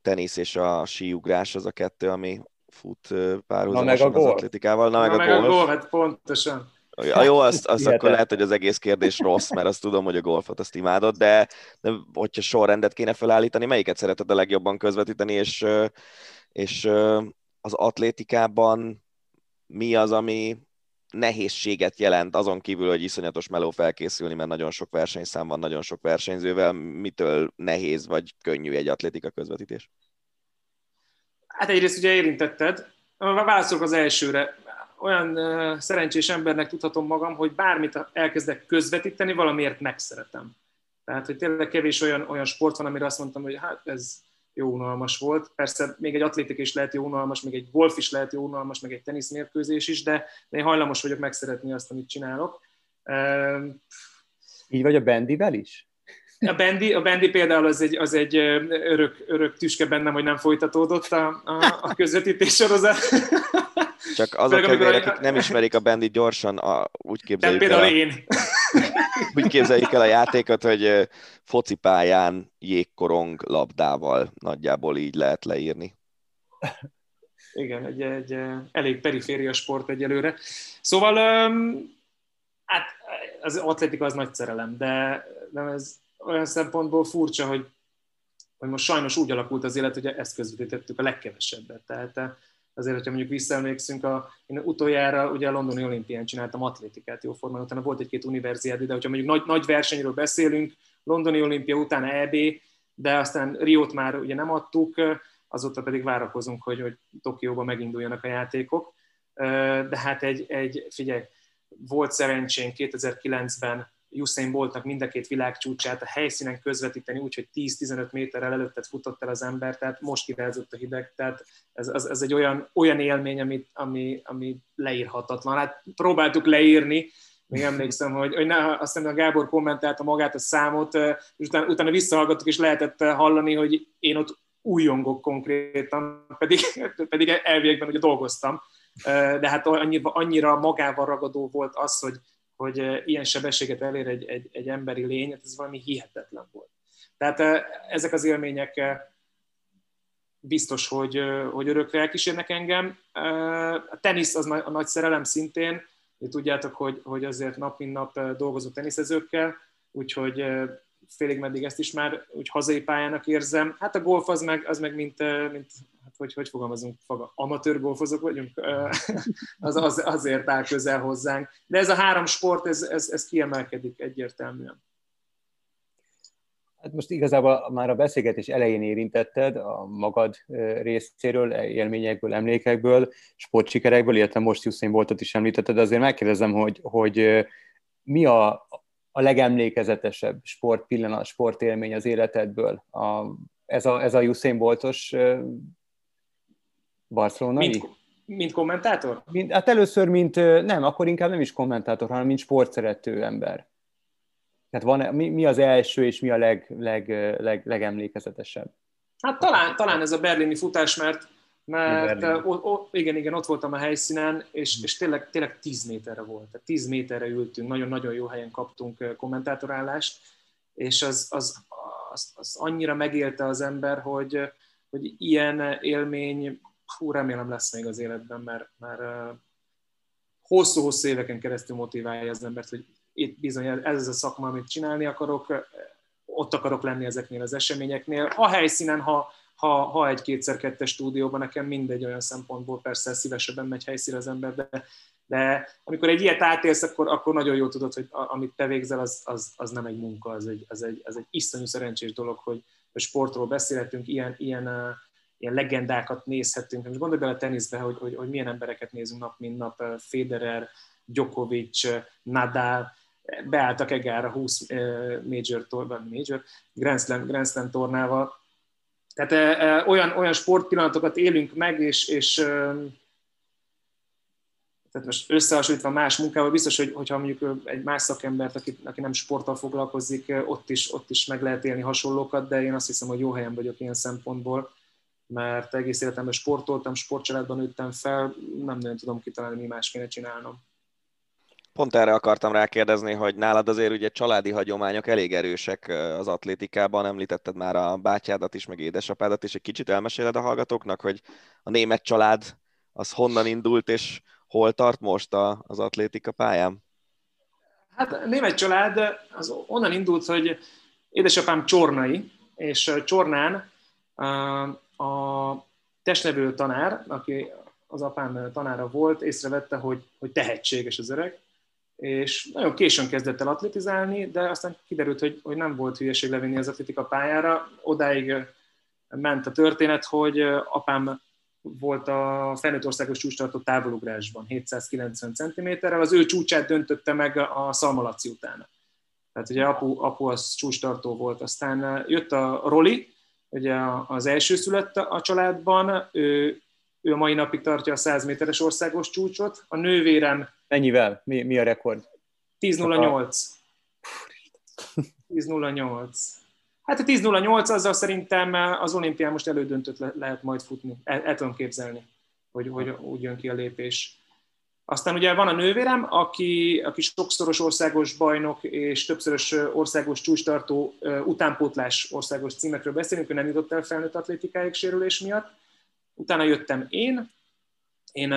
S2: tenisz és a síugrás az a kettő, ami fut párhuzamosan az atlétikával.
S5: Na, Na meg, a, golf. hát pontosan.
S2: Ja, jó, azt, azt akkor lehet, hogy az egész kérdés rossz, mert azt tudom, hogy a golfot azt imádod, de, de hogyha sorrendet kéne felállítani, melyiket szereted a legjobban közvetíteni, és, és az atlétikában mi az, ami nehézséget jelent, azon kívül, hogy iszonyatos meló felkészülni, mert nagyon sok versenyszám van, nagyon sok versenyzővel, mitől nehéz vagy könnyű egy atlétika közvetítés?
S5: Hát egyrészt ugye érintetted, válaszolok az elsőre. Olyan szerencsés embernek tudhatom magam, hogy bármit elkezdek közvetíteni, valamiért megszeretem. Tehát, hogy tényleg kevés olyan, olyan sport van, amire azt mondtam, hogy hát ez jó unalmas volt. Persze még egy atlétik is lehet jó unalmas, még egy golf is lehet jó unalmas, meg egy teniszmérkőzés is, de én hajlamos vagyok megszeretni azt, amit csinálok.
S3: Így vagy a bendivel is?
S5: A Bendi, a Bendi például az egy, az egy örök, örök tüske bennem, hogy nem folytatódott a, a, a közvetítés sorozat.
S2: Csak azok kedvére, akik nem ismerik a Bendi gyorsan, a, úgy képzeljük
S5: Tehát például el a, én.
S2: Úgy képzeljük el a játékot, hogy focipályán jégkorong labdával nagyjából így lehet leírni.
S5: Igen, egy, egy elég periféria sport egyelőre. Szóval hát az atletika az nagy szerelem, de, de ez olyan szempontból furcsa, hogy, hogy most sajnos úgy alakult az élet, hogy ezt közvetítettük a legkevesebbet. Tehát eh, azért, hogyha mondjuk visszaemlékszünk, a, én utoljára ugye a londoni olimpián csináltam atlétikát jóformán, utána volt egy-két univerziád, de hogyha mondjuk nagy, nagy versenyről beszélünk, londoni olimpia után EB, de aztán Riót már ugye nem adtuk, azóta pedig várakozunk, hogy, hogy Tokióban meginduljanak a játékok. Eh, de hát egy, egy figyelj, volt szerencsén 2009-ben Usain Boltnak mind a két világcsúcsát a helyszínen közvetíteni, úgyhogy 10-15 méterrel előtted futott el az ember, tehát most kirázott a hideg, tehát ez, ez, ez egy olyan, olyan élmény, amit, ami, ami leírhatatlan. Hát próbáltuk leírni, még emlékszem, hogy, hogy ne, azt hiszem, a Gábor kommentálta magát a számot, és utána, utána visszahallgattuk, és lehetett hallani, hogy én ott újongok konkrétan, pedig, pedig elvégben ugye dolgoztam, de hát annyira, annyira magával ragadó volt az, hogy, hogy ilyen sebességet elér egy, egy, egy emberi lény, hát ez valami hihetetlen volt. Tehát ezek az élmények biztos, hogy, hogy örökre elkísérnek engem. A tenisz az a nagy szerelem szintén, tudjátok, hogy, hogy azért nap mint nap dolgozok teniszezőkkel, úgyhogy félig meddig ezt is már úgy hazai pályának érzem. Hát a golf az meg, az meg mint, mint hát hogy, hogy fogalmazunk, amatőr golfozók vagyunk, az, az, azért áll közel hozzánk. De ez a három sport, ez, ez, ez kiemelkedik egyértelműen.
S3: Hát most igazából már a beszélgetés elején érintetted a magad részéről, élményekből, emlékekből, sportsikerekből, illetve most Usain Boltot is említetted, azért megkérdezem, hogy, hogy mi a, a legemlékezetesebb sport pillanat, sportélmény az életedből? A, ez, a, ez a Usain Boltos barcelonai?
S5: Mint, mint kommentátor?
S3: Mint, hát először, mint, nem, akkor inkább nem is kommentátor, hanem mint sportszerető ember. Tehát van, mi, mi az első, és mi a leg, leg, leg, legemlékezetesebb?
S5: Hát talán, talán ez a berlini futás, mert, mert o, o, igen, igen, ott voltam a helyszínen, és, és tényleg, tényleg 10 méterre volt. Tehát 10 méterre ültünk, nagyon-nagyon jó helyen kaptunk kommentátorállást, és az, az, az, az annyira megélte az ember, hogy, hogy ilyen élmény hú, remélem lesz még az életben, mert, mert hosszú-hosszú éveken keresztül motiválja az embert, hogy itt bizony ez az a szakma, amit csinálni akarok, ott akarok lenni ezeknél az eseményeknél. A helyszínen, ha, ha, ha egy kétszer-kettes stúdióban, nekem mindegy olyan szempontból persze szívesebben megy helyszín az ember, de, de amikor egy ilyet átélsz, akkor, akkor nagyon jól tudod, hogy amit te végzel, az, az, az nem egy munka, az egy, az, egy, az egy iszonyú szerencsés dolog, hogy, hogy sportról beszélhetünk, ilyen, ilyen ilyen legendákat nézhetünk. Most gondolj bele a teniszbe, hogy, hogy, hogy milyen embereket nézünk nap, mint nap. Federer, Djokovic, Nadal, beálltak egára 20 eh, major, vagy major Grand Slam, Grand Slam tornával. Tehát olyan, olyan sportpillanatokat élünk meg, és, és tehát most összehasonlítva más munkával, biztos, hogy, hogyha mondjuk egy más szakembert, aki, aki nem sporttal foglalkozik, ott is, ott is meg lehet élni hasonlókat, de én azt hiszem, hogy jó helyen vagyok ilyen szempontból, mert egész életemben sportoltam, sportcsaládban nőttem fel, nem nagyon tudom kitalálni, mi más kéne csinálnom.
S2: Pont erre akartam rákérdezni, hogy nálad azért ugye családi hagyományok elég erősek az atlétikában, említetted már a bátyádat is, meg édesapádat is, egy kicsit elmeséled a hallgatóknak, hogy a német család az honnan indult, és hol tart most a, az atlétika pályán?
S5: Hát a német család az onnan indult, hogy édesapám csornai, és Csornán a testnevelő tanár, aki az apám tanára volt, észrevette, hogy, hogy tehetséges az öreg, és nagyon későn kezdett el atletizálni, de aztán kiderült, hogy, hogy nem volt hülyeség levinni az atletika pályára. Odáig ment a történet, hogy apám volt a felnőtt országos csúcstartó távolugrásban 790 cm-rel, az ő csúcsát döntötte meg a Szalmalaci után. Tehát ugye apu, apu az csúcstartó volt. Aztán jött a Roli, ugye az első szülött a családban, ő, ő a mai napig tartja a 100 méteres országos csúcsot. A nővérem...
S3: Mennyivel? Mi, mi a rekord?
S5: 10.08. 10.08. Hát a 10.08 azzal szerintem az olimpián most elődöntött le, lehet majd futni. El, el tudom képzelni, hogy, hogy úgy jön ki a lépés. Aztán ugye van a nővérem, aki, aki sokszoros országos bajnok és többszörös országos csúcstartó utánpótlás országos címekről beszélünk, ő nem jutott el felnőtt atlétikáig sérülés miatt. Utána jöttem én. Én,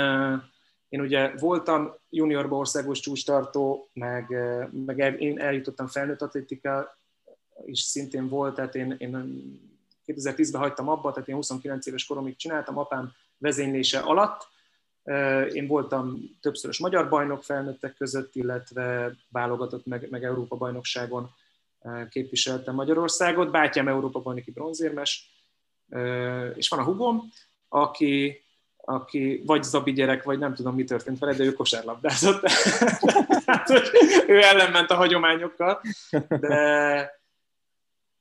S5: én ugye voltam juniorba országos csúcstartó, meg, meg én eljutottam felnőtt atlétika is szintén volt, tehát én, én 2010-ben hagytam abba, tehát én 29 éves koromig csináltam apám vezénylése alatt. Én voltam többszörös magyar bajnok felnőttek között, illetve válogatott meg, meg Európa bajnokságon képviseltem Magyarországot. Bátyám Európa bajnoki bronzérmes, és van a hugom, aki, aki vagy Zabi gyerek, vagy nem tudom, mi történt vele, de ő kosárlabdázott. hát, ő ellenment a hagyományokkal, de,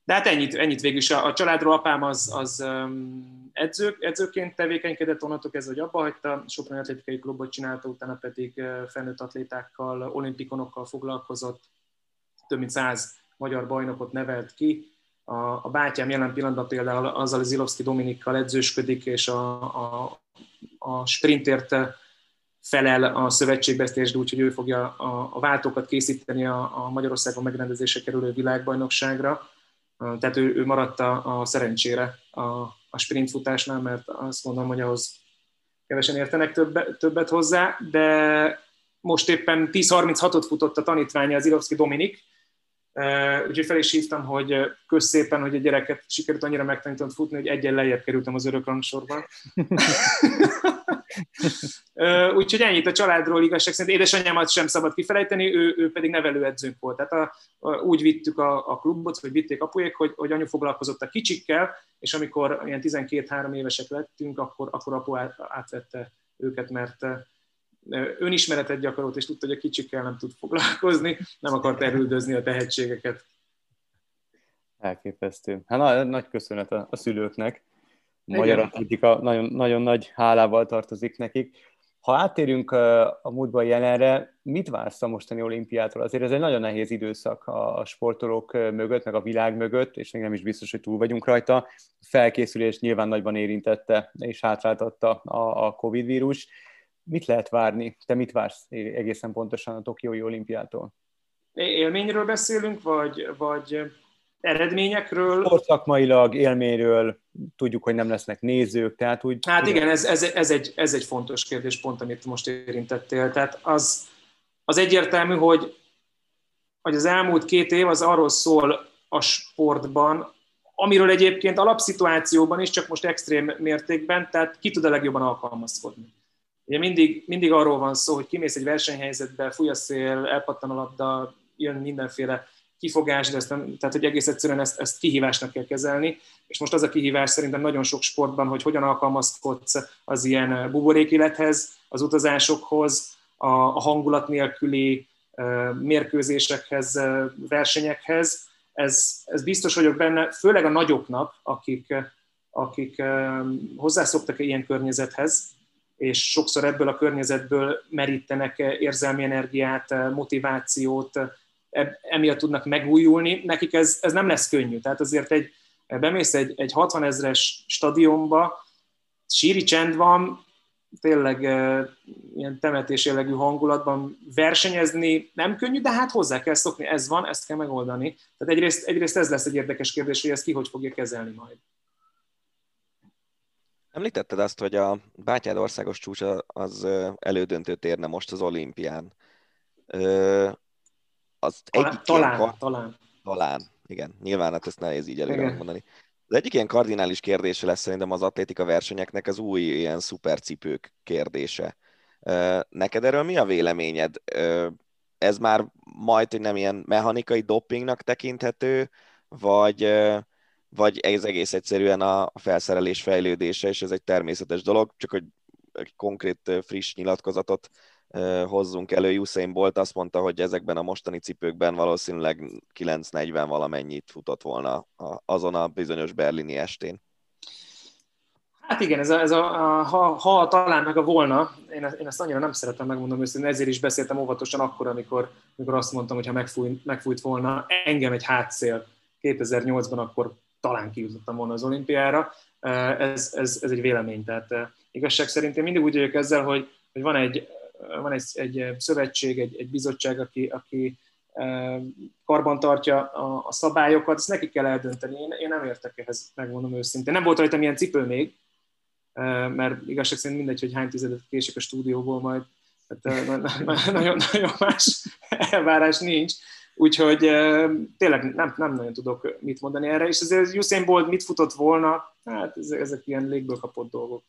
S5: de hát ennyit, ennyit végül is. A, a családról apám az, az um, edző, edzőként tevékenykedett, onnantól kezdve, hogy abba hagyta, Soproni Atlétikai Klubot csinálta, utána pedig felnőtt atlétákkal, olimpikonokkal foglalkozott, több mint száz magyar bajnokot nevelt ki. A, a bátyám jelen pillanatban például azzal az Zilovszki Dominikkal edzősködik, és a, a, a sprintért felel a szövetségbeszélésd, úgyhogy ő fogja a, a váltókat készíteni a, a Magyarországon megrendezése kerülő világbajnokságra. Tehát ő, ő maradt a, a szerencsére a, a sprintfutásnál, mert azt mondom, hogy ahhoz kevesen értenek többet, többet hozzá, de most éppen 10.36-ot futott a tanítványa az Ilovszki Dominik, úgyhogy fel is hívtam, hogy közszépen, hogy a gyereket sikerült annyira megtanítom futni, hogy egyen lejjebb kerültem az örök rangsorban. Úgyhogy ennyit a családról igazság szerint. Édesanyámat sem szabad kifelejteni, ő, ő pedig nevelőedzőnk volt. Tehát a, a, úgy vittük a, a klubot, vagy vitték apujék, hogy, hogy anyu foglalkozott a kicsikkel, és amikor ilyen 12-3 évesek lettünk, akkor, akkor apu át, átvette őket, mert önismeretet gyakorolt, és tudta, hogy a kicsikkel nem tud foglalkozni, nem akart erődözni a tehetségeket.
S3: Elképesztő. Hát nagy köszönet a, a szülőknek magyar atlétika nagyon, nagyon nagy hálával tartozik nekik. Ha áttérünk a múltban jelenre, mit vársz a mostani olimpiától? Azért ez egy nagyon nehéz időszak a sportolók mögött, meg a világ mögött, és még nem is biztos, hogy túl vagyunk rajta. Felkészülés nyilván nagyban érintette és hátráltatta a, a Covid vírus. Mit lehet várni? Te mit vársz egészen pontosan a Tokiói olimpiától?
S5: Élményről beszélünk, vagy, vagy eredményekről.
S3: Sportszakmailag, élményről, tudjuk, hogy nem lesznek nézők, tehát úgy...
S5: Hát igen, ez, ez, ez, egy, ez egy fontos kérdés, pont amit most érintettél. Tehát az, az egyértelmű, hogy, hogy az elmúlt két év az arról szól a sportban, amiről egyébként alapszituációban is, csak most extrém mértékben, tehát ki tud a legjobban alkalmazkodni. Ugye mindig, mindig arról van szó, hogy kimész egy versenyhelyzetbe, fúj a szél, elpattan a labda, jön mindenféle kifogás, de ezt nem, tehát hogy egész egyszerűen ezt, ezt kihívásnak kell kezelni, és most az a kihívás szerintem nagyon sok sportban, hogy hogyan alkalmazkodsz az ilyen buborékélethez, az utazásokhoz, a, a hangulat nélküli mérkőzésekhez, versenyekhez. Ez, ez biztos vagyok benne, főleg a nagyoknak, akik, akik hozzászoktak ilyen környezethez, és sokszor ebből a környezetből merítenek érzelmi energiát, motivációt, emiatt tudnak megújulni. Nekik ez, ez nem lesz könnyű. Tehát azért egy, bemész egy, egy 60 ezres stadionba, síri csend van, tényleg ilyen temetés jellegű hangulatban versenyezni nem könnyű, de hát hozzá kell szokni, ez van, ezt kell megoldani. Tehát egyrészt, egyrészt ez lesz egy érdekes kérdés, hogy ezt ki hogy fogja kezelni majd.
S2: Említetted azt, hogy a Bátyád országos csúcs az elődöntőt érne most az olimpián. Az
S5: talán, egyik talán, ilyen, talán.
S2: Talán, igen. Nyilván hát ezt nehéz így előre mondani. Az egyik ilyen kardinális kérdése lesz szerintem az atlétika versenyeknek az új ilyen szupercipők kérdése. Neked erről mi a véleményed? Ez már majd, hogy nem ilyen mechanikai dopingnak tekinthető, vagy, vagy ez egész egyszerűen a felszerelés fejlődése, és ez egy természetes dolog, csak hogy egy konkrét friss nyilatkozatot hozzunk elő. Usain Bolt azt mondta, hogy ezekben a mostani cipőkben valószínűleg 940 valamennyit futott volna azon a bizonyos berlini estén.
S5: Hát igen, ez a, ez a, a ha, ha talán meg a volna, én, én ezt annyira nem szeretem megmondom őszintén, ezért is beszéltem óvatosan akkor, amikor, amikor azt mondtam, hogy ha megfújt, megfújt volna engem egy hátszél 2008-ban, akkor talán kijutottam volna az olimpiára. Ez, ez, ez egy vélemény, tehát igazság szerint én mindig úgy vagyok ezzel, hogy, hogy van egy van egy, egy szövetség, egy, egy bizottság, aki, aki karban tartja a, a szabályokat, ezt neki kell eldönteni. Én, én nem értek ehhez, megmondom őszintén. Nem volt rajtam ilyen cipő még, mert igazság szerint mindegy, hogy hány tizedet kések a stúdióból majd, tehát nagyon, nagyon más elvárás nincs. Úgyhogy tényleg nem, nem nagyon tudok mit mondani erre, és azért Usain Bolt mit futott volna, hát ezek ilyen légből kapott dolgok.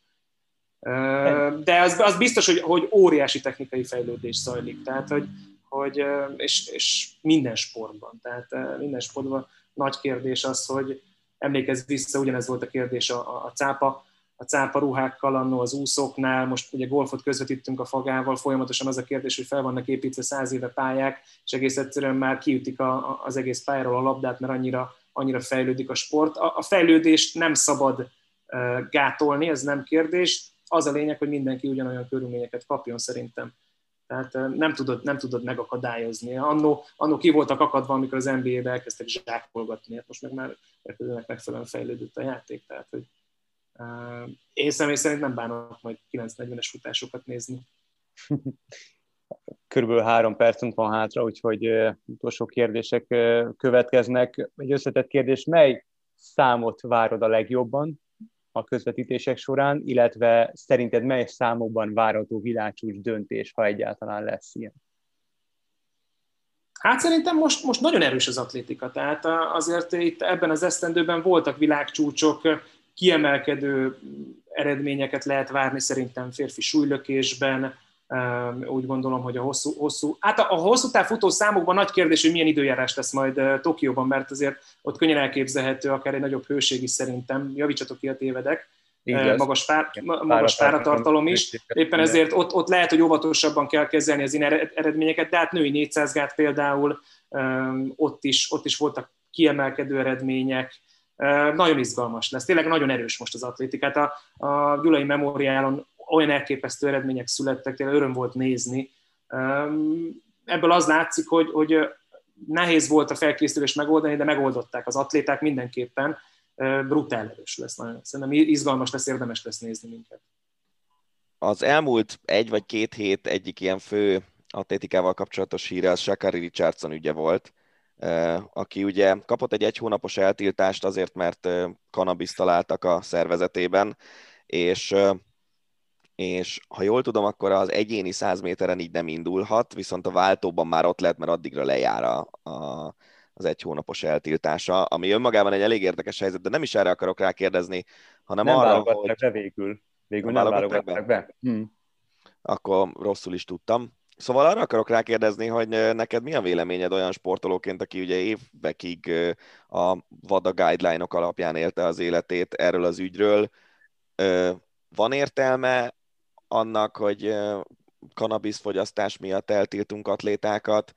S5: De az, az biztos, hogy, hogy óriási technikai fejlődés zajlik, tehát hogy, hogy és, és minden sportban, tehát minden sportban nagy kérdés az, hogy emlékezz vissza, ugyanez volt a kérdés a, a, a cápa, a cápa ruhákkal, annó az úszóknál, most ugye golfot közvetítünk a fagával, folyamatosan az a kérdés, hogy fel vannak építve száz éve pályák, és egész egyszerűen már kiütik a, a, az egész pályáról a labdát, mert annyira, annyira fejlődik a sport. A, a fejlődést nem szabad uh, gátolni, ez nem kérdés, az a lényeg, hogy mindenki ugyanolyan körülményeket kapjon szerintem. Tehát nem tudod, nem tudod megakadályozni. Annó, annó ki voltak akadva, amikor az NBA-be elkezdtek zsákolgatni, hát most meg már megfelelően fejlődött a játék. Tehát, hogy uh, én személy szerint nem bánok majd 940-es futásokat nézni.
S3: Körülbelül három percünk van hátra, úgyhogy utolsó kérdések következnek. Egy összetett kérdés, mely számot várod a legjobban a közvetítések során, illetve szerinted mely számokban várható világcsúcs döntés, ha egyáltalán lesz ilyen?
S5: Hát szerintem most, most nagyon erős az atlétika, tehát azért itt ebben az esztendőben voltak világcsúcsok, kiemelkedő eredményeket lehet várni szerintem férfi súlylökésben, úgy gondolom, hogy a hosszú, hosszú hát a, a hosszú táv futó számokban nagy kérdés, hogy milyen időjárás lesz majd Tokióban, mert azért ott könnyen elképzelhető, akár egy nagyobb hőség is szerintem, javítsatok ki a tévedek, Igaz. magas, pár, magas páratartalom is. Éppen ezért ott, ott lehet, hogy óvatosabban kell kezelni az ilyen eredményeket, de hát női 400 gát például, ott is, ott is voltak kiemelkedő eredmények, nagyon izgalmas lesz. Tényleg nagyon erős most az atlétikát. A, a Gyulai Memoriálon olyan elképesztő eredmények születtek, tényleg öröm volt nézni. Ebből az látszik, hogy, hogy nehéz volt a felkészülés megoldani, de megoldották az atléták mindenképpen. Brutál erős lesz nagyon. Szerintem izgalmas lesz, érdemes lesz nézni minket.
S2: Az elmúlt egy vagy két hét egyik ilyen fő atlétikával kapcsolatos híre az Shakari Richardson ügye volt, aki ugye kapott egy egy hónapos eltiltást azért, mert kanabis találtak a szervezetében, és és ha jól tudom, akkor az egyéni 100 méteren így nem indulhat, viszont a váltóban már ott lehet, mert addigra lejár a, a, az egy hónapos eltiltása, ami önmagában egy elég érdekes helyzet, de nem is erre akarok rákérdezni, hanem
S3: nem
S2: arra,
S3: hogy... be végül. Végül nem, nem válogatták be. be. Hmm.
S2: Akkor rosszul is tudtam. Szóval arra akarok rákérdezni, hogy neked mi a véleményed olyan sportolóként, aki ugye évekig a VADA guideline-ok alapján élte az életét erről az ügyről. Van értelme annak, hogy fogyasztás miatt eltiltunk atlétákat,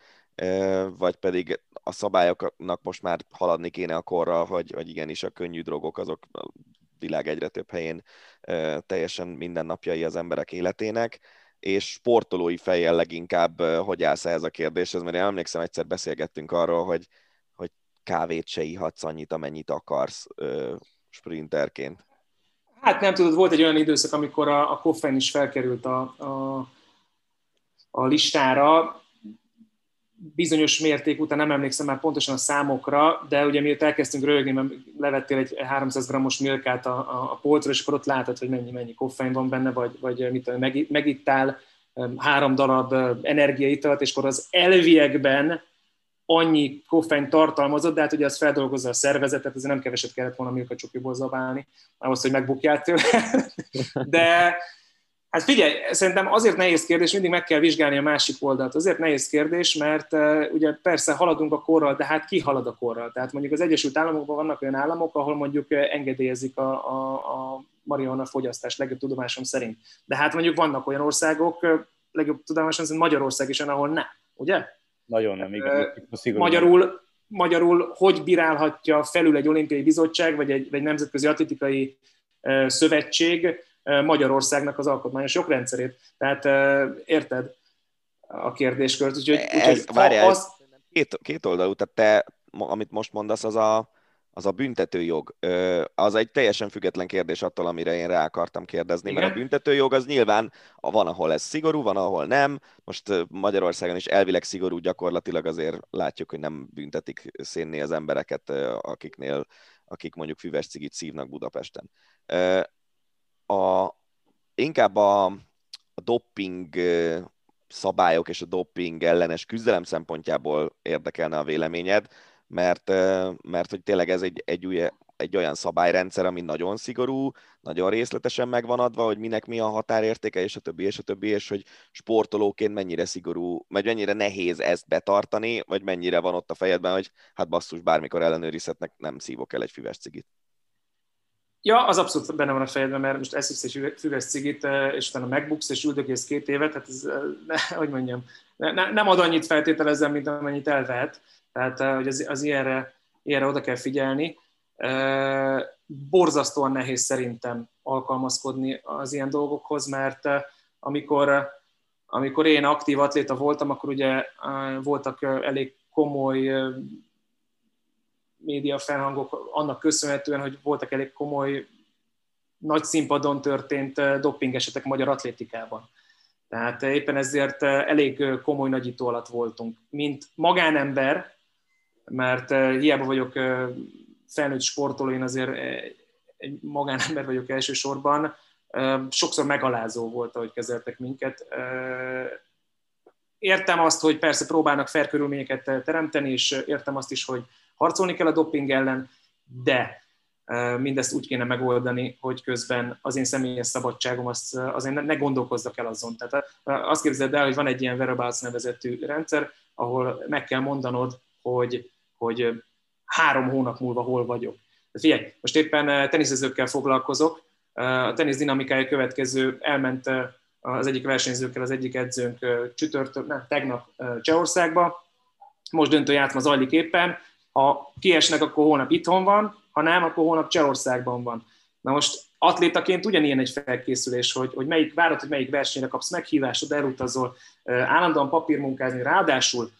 S2: vagy pedig a szabályoknak most már haladni kéne a korral, hogy, hogy igenis a könnyű drogok azok világ egyre több helyén teljesen mindennapjai az emberek életének, és sportolói fejjel leginkább hogy állsz ez a kérdéshez, mert én emlékszem, egyszer beszélgettünk arról, hogy, hogy kávét se ihatsz annyit, amennyit akarsz sprinterként.
S5: Hát nem tudod, volt egy olyan időszak, amikor a, a koffein is felkerült a, a, a listára, bizonyos mérték után nem emlékszem már pontosan a számokra, de ugye miért elkezdtünk rögni, mert levettél egy 300 g-os milkát a, a, a polcra, és akkor ott látod, hogy mennyi, mennyi koffein van benne, vagy, vagy mit meg, megittál három darab energiaitalat, és akkor az elviekben annyi koffein tartalmazott, de hát ugye az feldolgozza a szervezetet, ezért nem keveset kellett volna milka csokiból zabálni, ahhoz, hogy megbukjál tőle. De Hát figyelj, szerintem azért nehéz kérdés, mindig meg kell vizsgálni a másik oldalt. Azért nehéz kérdés, mert uh, ugye persze haladunk a korral, de hát ki halad a korral? Tehát mondjuk az Egyesült Államokban vannak olyan államok, ahol mondjuk engedélyezik a, a, a marihuana fogyasztást, legjobb tudomásom szerint. De hát mondjuk vannak olyan országok, legjobb tudomásom szerint Magyarország is, ahol nem, ugye?
S3: Nagyon nem, igen.
S5: Uh, magyarul, magyarul hogy bírálhatja felül egy olimpiai bizottság, vagy egy, vagy nemzetközi atletikai uh, szövetség, Magyarországnak az alkotmányos jogrendszerét. Tehát érted a kérdéskört? Úgyhogy,
S2: úgyhogy Ez, várjál, az... két, két oldalú, tehát te, amit most mondasz, az a, az a büntetőjog. Az egy teljesen független kérdés attól, amire én rá akartam kérdezni, Igen? mert a büntetőjog az nyilván van, ahol ez szigorú, van, ahol nem. Most Magyarországon is elvileg szigorú, gyakorlatilag azért látjuk, hogy nem büntetik szénné az embereket, akiknél, akik mondjuk füves cigit szívnak Budapesten a, inkább a, a doping szabályok és a doping ellenes küzdelem szempontjából érdekelne a véleményed, mert, mert hogy tényleg ez egy, egy, új, egy olyan szabályrendszer, ami nagyon szigorú, nagyon részletesen megvan adva, hogy minek mi a határértéke, és a többi, és a többi, és hogy sportolóként mennyire szigorú, vagy mennyire nehéz ezt betartani, vagy mennyire van ott a fejedben, hogy hát basszus, bármikor ellenőrizhetnek, nem szívok el egy füves cigit.
S5: Ja, az abszolút benne van a fejedben, mert most eszik egy füves cigit, eh, és utána megbuksz, és üldögész két évet, tehát ez, eh, ne, hogy mondjam, ne, nem ad annyit feltételezem, mint amennyit elvehet. Tehát, eh, hogy az, az ilyenre, ilyenre oda kell figyelni. Borzasztóan nehéz szerintem alkalmazkodni az ilyen dolgokhoz, mert amikor, amikor én aktív atléta voltam, akkor ugye voltak elég komoly média felhangok annak köszönhetően, hogy voltak elég komoly, nagy színpadon történt eh, doping esetek magyar atlétikában. Tehát eh, éppen ezért eh, elég komoly nagyító alatt voltunk. Mint magánember, mert hiába vagyok felnőtt sportoló, én azért egy magánember vagyok elsősorban, sokszor megalázó volt, ahogy kezeltek minket. Értem azt, hogy persze próbálnak fair körülményeket teremteni, és értem azt is, hogy harcolni kell a doping ellen, de mindezt úgy kéne megoldani, hogy közben az én személyes szabadságom azt azért ne gondolkozzak el azon. Tehát azt képzeld el, hogy van egy ilyen Whereabouts nevezetű rendszer, ahol meg kell mondanod, hogy, hogy három hónap múlva hol vagyok. Figyelj, most éppen teniszezőkkel foglalkozok, a tenisz dinamikája következő elment az egyik versenyzőkkel, az egyik edzőnk csütörtök, nem, tegnap Csehországba, most döntő játszma zajlik éppen, ha kiesnek, akkor hónap itthon van, ha nem, akkor hónap Csehországban van. Na most atlétaként ugyanilyen egy felkészülés, hogy, hogy melyik, várod, hogy melyik versenyre kapsz meghívásod, elutazol, állandóan papírmunkázni, ráadásul,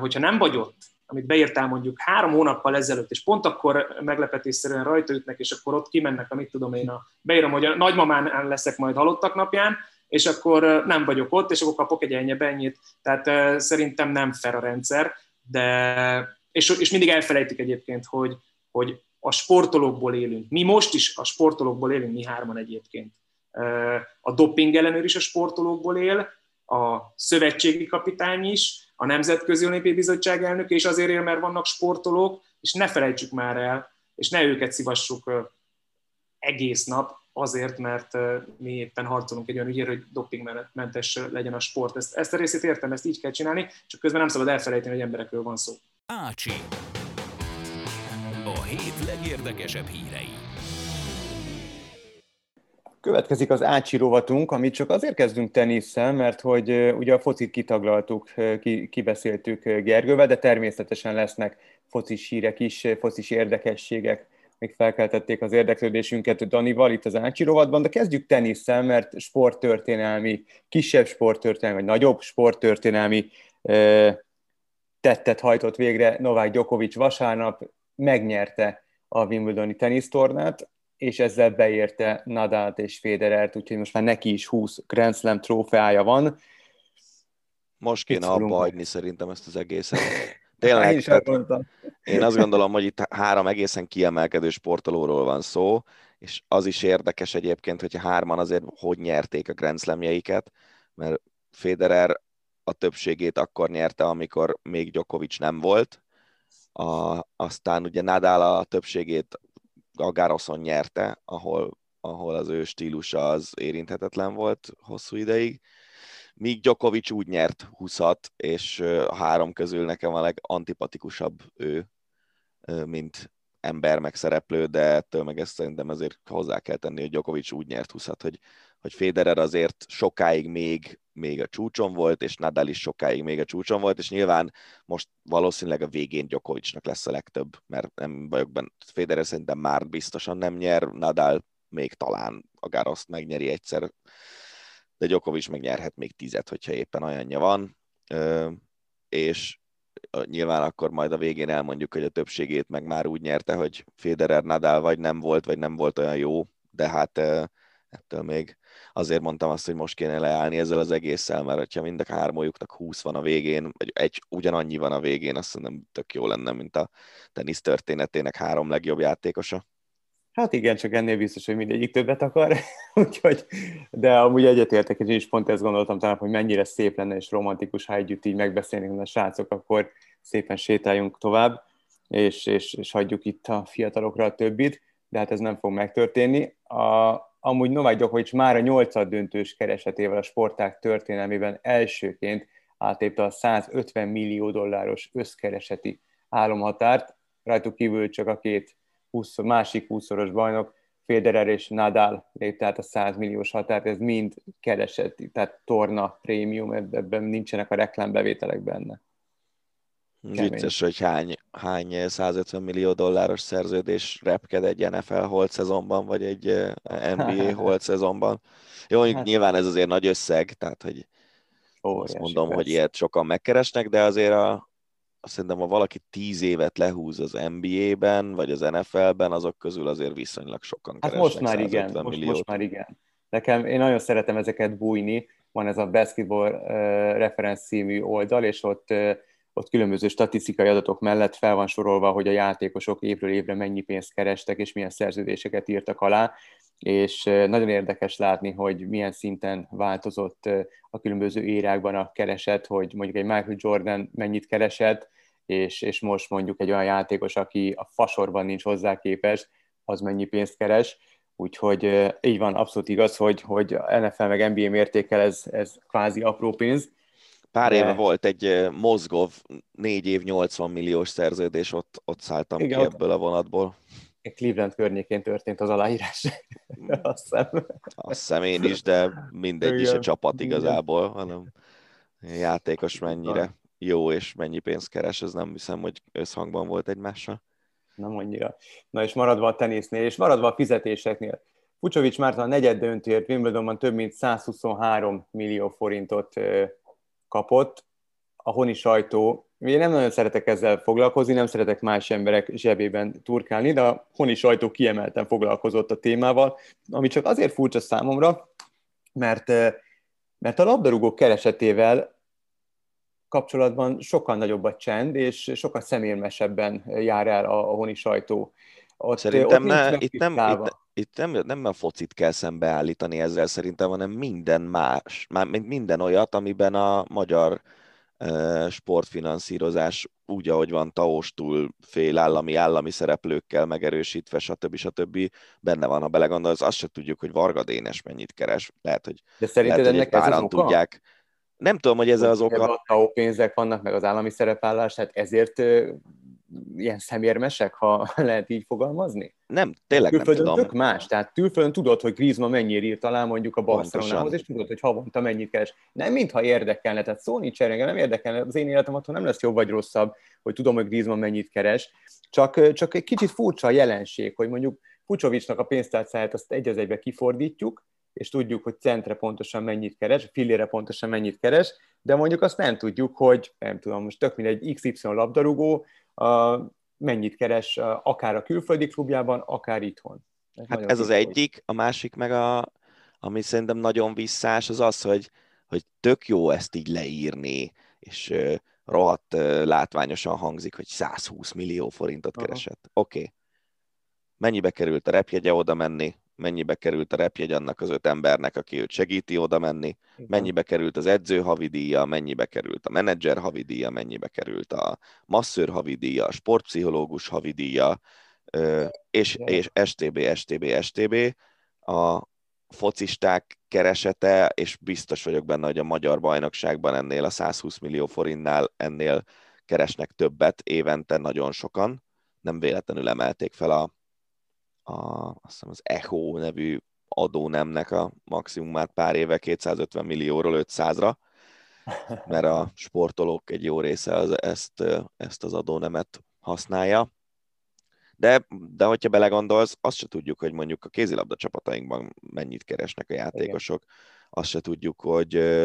S5: hogyha nem vagy ott, amit beírtál mondjuk három hónappal ezelőtt, és pont akkor meglepetésszerűen rajta ütnek, és akkor ott kimennek, amit tudom én, a, beírom, hogy a nagymamán leszek majd halottak napján, és akkor nem vagyok ott, és akkor kapok egy ennyi ennyit. Tehát szerintem nem fer a rendszer, de és, és mindig elfelejtik egyébként, hogy, hogy a sportolókból élünk. Mi most is a sportolókból élünk, mi hárman egyébként. A doping ellenőr is a sportolókból él, a szövetségi kapitány is, a Nemzetközi Olimpiai Bizottság elnök, és azért él, mert vannak sportolók, és ne felejtsük már el, és ne őket szívassuk egész nap, azért, mert mi éppen harcolunk egy olyan ügyért, hogy dopingmentes legyen a sport. Ezt, ezt a részét értem, ezt így kell csinálni, csak közben nem szabad elfelejteni, hogy emberekről van szó.
S1: Ácsi. A hét legérdekesebb hírei.
S3: Következik az Ácsi rovatunk, amit csak azért kezdünk tenisszel, mert hogy ugye a focit kitaglaltuk, kibeszéltük Gergővel, de természetesen lesznek focis hírek is, focis érdekességek még felkeltették az érdeklődésünket Danival itt az Ácsi rovatban, de kezdjük tenisszel, mert sporttörténelmi, kisebb sporttörténelmi, vagy nagyobb sporttörténelmi tettet hajtott végre Novák Djokovic vasárnap, megnyerte a Wimbledoni tenisztornát, és ezzel beérte Nadalt és Federert, úgyhogy most már neki is 20 Grand Slam trófeája van.
S2: Most kéne abba hagyni szerintem ezt az egészet. Tényleg, én, tehát, én azt gondolom, hogy itt három egészen kiemelkedő sportolóról van szó, és az is érdekes egyébként, hogy hárman azért hogy nyerték a Grand Slamjeiket, mert Federer a többségét akkor nyerte, amikor még Djokovic nem volt, a, aztán ugye Nadal a többségét a Garoson nyerte, ahol, ahol az ő stílusa az érinthetetlen volt hosszú ideig, míg Djokovic úgy nyert 20 és három közül nekem a legantipatikusabb ő, mint ember meg szereplő, de ettől meg ezt szerintem azért hozzá kell tenni, hogy Djokovic úgy nyert 20 hogy, hogy Federer azért sokáig még, még a csúcson volt, és Nadal is sokáig még a csúcson volt, és nyilván most valószínűleg a végén Djokovicnak lesz a legtöbb, mert nem vagyok benne, Federer szerintem már biztosan nem nyer, Nadal még talán a Garoszt megnyeri egyszer, de Djokovic megnyerhet még tizet, hogyha éppen olyanja van, és nyilván akkor majd a végén elmondjuk, hogy a többségét meg már úgy nyerte, hogy Federer Nadal vagy nem volt, vagy nem volt olyan jó, de hát ettől még azért mondtam azt, hogy most kéne leállni ezzel az egésszel, mert ha mind a hármójuknak 20 van a végén, vagy egy ugyanannyi van a végén, azt szerintem tök jó lenne, mint a tenisz történetének három legjobb játékosa.
S3: Hát igen, csak ennél biztos, hogy mindegyik többet akar, úgyhogy, de amúgy egyetértek, és én is pont ezt gondoltam talán, hogy mennyire szép lenne és romantikus, ha együtt így megbeszélnénk a srácok, akkor szépen sétáljunk tovább, és, és, és hagyjuk itt a fiatalokra a többit, de hát ez nem fog megtörténni. A, amúgy Novák Djokovic már a nyolcad döntős keresetével a sporták történelmében elsőként átépte a 150 millió dolláros összkereseti álomhatárt, rajtuk kívül csak a két 20, másik 20-szoros bajnok, Federer és Nadal lépte át a 100 milliós határt, ez mind keresett, tehát torna, prémium, ebben nincsenek a reklámbevételek benne.
S2: Kemény. Vicces, hogy hány, hány 150 millió dolláros szerződés repked egy NFL holt szezonban, vagy egy eh, NBA holt szezonban. Jó, hát, nyilván ez azért nagy összeg, tehát hogy Óriási, azt mondom, persze. hogy ilyet sokan megkeresnek, de azért a, azt szerintem, ha valaki tíz évet lehúz az NBA-ben, vagy az NFL-ben, azok közül azért viszonylag sokan hát keresnek
S3: most már igen, most, most már igen. Nekem, én nagyon szeretem ezeket bújni, van ez a Basketball uh, Reference című oldal, és ott, uh, ott különböző statisztikai adatok mellett fel van sorolva, hogy a játékosok évről évre mennyi pénzt kerestek, és milyen szerződéseket írtak alá, és nagyon érdekes látni, hogy milyen szinten változott a különböző érákban a kereset, hogy mondjuk egy Michael Jordan mennyit keresett, és, és most mondjuk egy olyan játékos, aki a fasorban nincs hozzá képes, az mennyi pénzt keres. Úgyhogy így van, abszolút igaz, hogy, hogy NFL meg NBA mértékkel ez, ez kvázi apró pénz.
S2: Pár de... éve volt egy Mozgov négy év 80 milliós szerződés, ott, ott szálltam Igen, ki ott... ebből a vonatból.
S3: Cleveland környékén történt az aláírás. Azt hiszem.
S2: Azt hiszem én is, de mindegy Igen. is a csapat igazából, hanem játékos mennyire jó és mennyi pénzt keres, ez nem hiszem, hogy összhangban volt egymással.
S3: Nem annyira. Na és maradva a tenisznél, és maradva a fizetéseknél. Fucsovics már a negyed döntőért Wimbledonban több mint 123 millió forintot kapott. A honi sajtó én nem nagyon szeretek ezzel foglalkozni, nem szeretek más emberek zsebében turkálni, de a honi sajtó kiemelten foglalkozott a témával, ami csak azért furcsa számomra, mert, eh, mert a labdarúgók keresetével kapcsolatban sokkal nagyobb a csend, és sokkal szemérmesebben jár el a, a honi sajtó.
S2: Ott, Szerintem ott ne, itt, nem, itt, itt nem, nem a focit kell szembeállítani ezzel szerintem, hanem minden más, már minden olyat, amiben a magyar sportfinanszírozás úgy, ahogy van taostul, fél állami, állami szereplőkkel megerősítve, stb. stb. benne van, ha belegondolsz, azt se tudjuk, hogy Varga Dénes mennyit keres. Lehet, hogy,
S3: De szerinted
S2: lehet,
S3: ennek ez az oka?
S2: tudják. Nem tudom, hogy ez az oka.
S3: A pénzek vannak, meg az állami szerepállás, tehát ezért ilyen szemérmesek, ha lehet így fogalmazni?
S2: Nem, tényleg
S3: külföldön
S2: nem tudom.
S3: tök más, tehát külföldön tudod, hogy Griezmann mennyire írt alá mondjuk a Barcelonához, és tudod, hogy havonta mennyit keres. Nem mintha érdekelne, tehát szó nincs erre, nem érdekelne, az én életem attól nem lesz jobb vagy rosszabb, hogy tudom, hogy Griezmann mennyit keres, csak, csak egy kicsit furcsa a jelenség, hogy mondjuk Pucsovicsnak a pénztárcáját azt egy az egybe kifordítjuk, és tudjuk, hogy centre pontosan mennyit keres, fillére pontosan mennyit keres, de mondjuk azt nem tudjuk, hogy nem tudom, most tök mindegy XY labdarúgó mennyit keres akár a külföldi klubjában, akár itthon.
S2: Ez hát ez az egyik, a másik meg a, ami szerintem nagyon visszás, az az, hogy, hogy tök jó ezt így leírni, és uh, rohadt uh, látványosan hangzik, hogy 120 millió forintot keresett. Oké. Okay. Mennyibe került a repjegye oda menni? Mennyibe került a repjegy annak az öt embernek, aki őt segíti oda menni, mennyibe került az edző havidíja, mennyibe került a menedzser havidíja, mennyibe került a masszőr havidíja, a sportpszichológus havidíja, és, és STB, STB, STB, a focisták keresete, és biztos vagyok benne, hogy a magyar bajnokságban ennél a 120 millió forintnál ennél keresnek többet évente nagyon sokan. Nem véletlenül emelték fel a a, azt hiszem az Echo nevű adónemnek a maximumát pár éve 250 millióról 500-ra, mert a sportolók egy jó része az, ezt, ezt az adónemet használja. De, de hogyha belegondolsz, azt se tudjuk, hogy mondjuk a kézilabda csapatainkban mennyit keresnek a játékosok. Igen. Azt se tudjuk, hogy,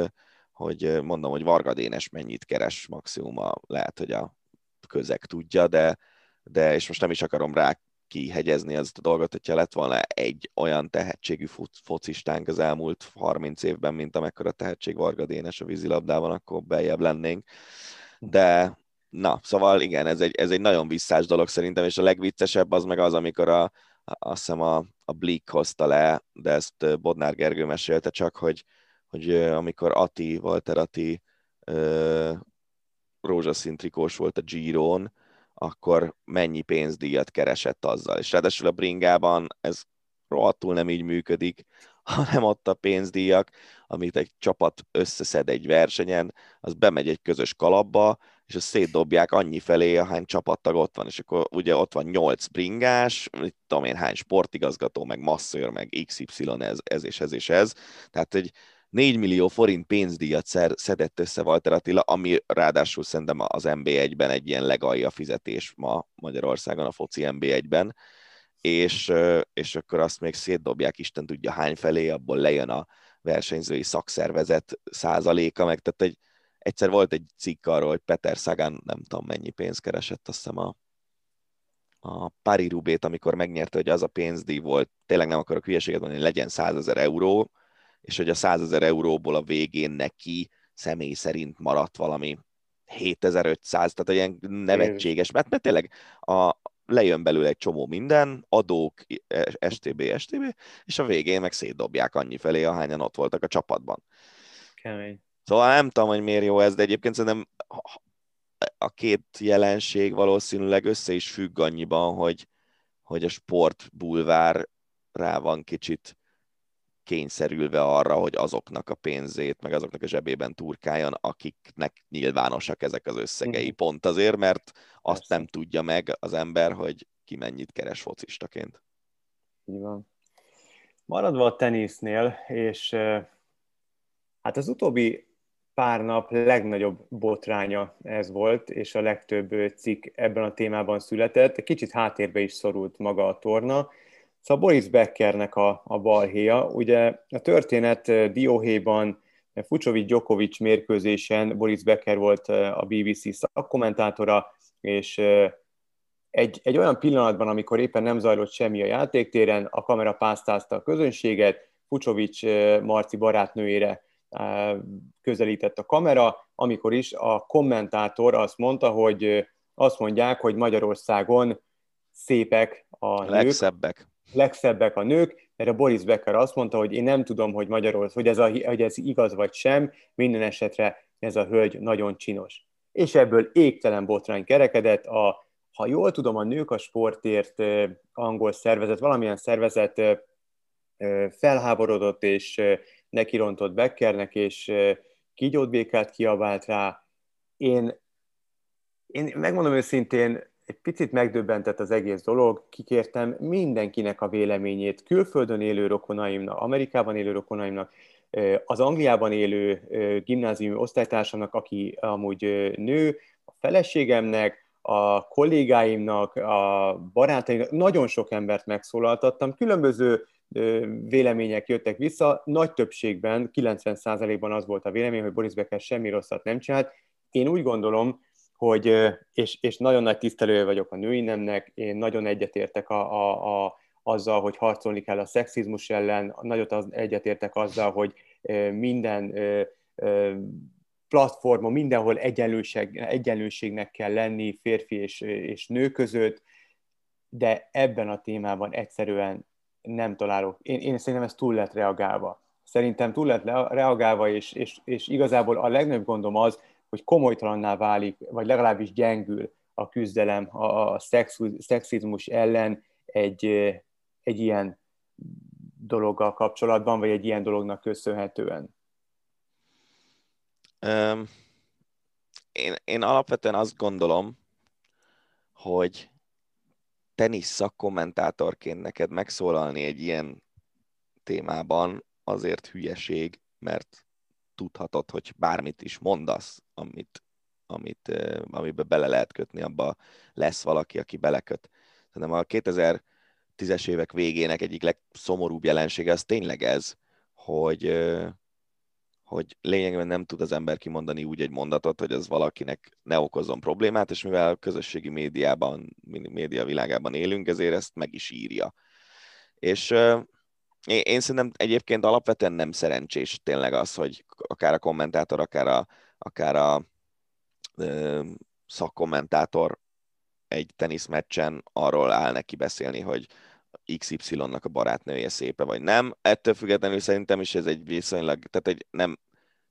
S2: hogy mondom, hogy Varga Dénes mennyit keres maximum, a, lehet, hogy a közeg tudja, de, de és most nem is akarom rá kihegyezni ezt a dolgot, hogyha lett volna egy olyan tehetségű focistánk az elmúlt 30 évben, mint amekkora tehetség Varga Dénes a vízilabdában, akkor beljebb lennénk. De na, szóval igen, ez egy, ez egy nagyon visszás dolog szerintem, és a legviccesebb az meg az, amikor a, azt hiszem a, a Bleak hozta le, de ezt Bodnár Gergő mesélte csak, hogy, hogy amikor Ati, Walter Ati rózsaszín trikós volt a Giron, akkor mennyi pénzdíjat keresett azzal. És ráadásul a bringában ez rohadtul nem így működik, hanem ott a pénzdíjak, amit egy csapat összeszed egy versenyen, az bemegy egy közös kalapba, és azt szétdobják annyi felé, ahány csapattag ott van, és akkor ugye ott van nyolc bringás, mit tudom én hány sportigazgató, meg masszőr, meg XY, ez, ez és ez és ez. Tehát egy 4 millió forint pénzdíjat szedett össze Walter Attila, ami ráadásul szerintem az NB1-ben egy ilyen legalja fizetés ma Magyarországon, a foci NB1-ben, és, és akkor azt még szétdobják Isten tudja hány felé, abból lejön a versenyzői szakszervezet százaléka, meg tehát egy, egyszer volt egy cikk arról, hogy Peter Sagan nem tudom mennyi pénzt keresett, azt hiszem a, a Paris Rubét, amikor megnyerte, hogy az a pénzdíj volt, tényleg nem akarok hülyeséget mondani, legyen 100 ezer euró, és hogy a 100 ezer euróból a végén neki személy szerint maradt valami 7500, tehát ilyen nevetséges, mert, mert tényleg a, lejön belőle egy csomó minden, adók, STB, STB, és a végén meg szétdobják annyi felé, ahányan ott voltak a csapatban.
S3: Kemény.
S2: Szóval nem tudom, hogy miért jó ez, de egyébként szerintem a két jelenség valószínűleg össze is függ annyiban, hogy, hogy a sportbulvár rá van kicsit kényszerülve arra, hogy azoknak a pénzét, meg azoknak a zsebében turkáljon, akiknek nyilvánosak ezek az összegei. Mm. Pont azért, mert azt Persze. nem tudja meg az ember, hogy ki mennyit keres focistaként.
S3: Így van. Maradva a tenisznél, és hát az utóbbi pár nap legnagyobb botránya ez volt, és a legtöbb cikk ebben a témában született. Kicsit háttérbe is szorult maga a torna, Szóval Boris Beckernek a, a balhéja. Ugye a történet Dióhéjban Fucsovics Djokovic mérkőzésen Boris Becker volt a BBC szakkommentátora, és egy, egy olyan pillanatban, amikor éppen nem zajlott semmi a játéktéren, a kamera pásztázta a közönséget, Fucsovics Marci barátnőjére közelített a kamera, amikor is a kommentátor azt mondta, hogy azt mondják, hogy Magyarországon szépek a nők.
S2: Legszebbek
S3: legszebbek a nők, a Boris Becker azt mondta, hogy én nem tudom, hogy Magyarország, hogy ez, a, hogy ez igaz vagy sem, minden esetre ez a hölgy nagyon csinos. És ebből égtelen botrány kerekedett, a, ha jól tudom, a Nők a Sportért angol szervezet, valamilyen szervezet felháborodott és nekirontott Beckernek, és kígyót békát kiabált rá. Én, én megmondom őszintén, egy picit megdöbbentett az egész dolog, kikértem mindenkinek a véleményét, külföldön élő rokonaimnak, Amerikában élő rokonaimnak, az Angliában élő gimnáziumi osztálytársamnak, aki amúgy nő, a feleségemnek, a kollégáimnak, a barátaimnak, nagyon sok embert megszólaltattam, különböző vélemények jöttek vissza, nagy többségben, 90%-ban az volt a vélemény, hogy Boris Becker semmi rosszat nem csinált. Én úgy gondolom, hogy, és, és nagyon nagy tisztelője vagyok a női nemnek, én nagyon egyetértek a, a, a, azzal, hogy harcolni kell a szexizmus ellen, nagyot az, egyetértek azzal, hogy minden platformon, mindenhol egyenlőség, egyenlőségnek kell lenni férfi és, és nő között, de ebben a témában egyszerűen nem találok. Én, én szerintem ez túl lett reagálva. Szerintem túl lett reagálva, és, és, és igazából a legnagyobb gondom az, hogy komolytalanná válik, vagy legalábbis gyengül a küzdelem a, a szexizmus ellen egy, egy ilyen dologgal kapcsolatban, vagy egy ilyen dolognak köszönhetően?
S2: Um, én, én alapvetően azt gondolom, hogy tenisz szakkommentátorként neked megszólalni egy ilyen témában azért hülyeség, mert tudhatod, hogy bármit is mondasz, amit, amit, amiben bele lehet kötni, abba lesz valaki, aki beleköt. Szerintem a 2010-es évek végének egyik legszomorúbb jelensége az tényleg ez, hogy, hogy lényegében nem tud az ember kimondani úgy egy mondatot, hogy az valakinek ne okozzon problémát, és mivel a közösségi médiában, média világában élünk, ezért ezt meg is írja. És én, szerintem egyébként alapvetően nem szerencsés tényleg az, hogy akár a kommentátor, akár a, akár a ö, szakkommentátor egy teniszmeccsen arról áll neki beszélni, hogy XY-nak a barátnője szépe, vagy nem. Ettől függetlenül szerintem is ez egy viszonylag, tehát egy nem,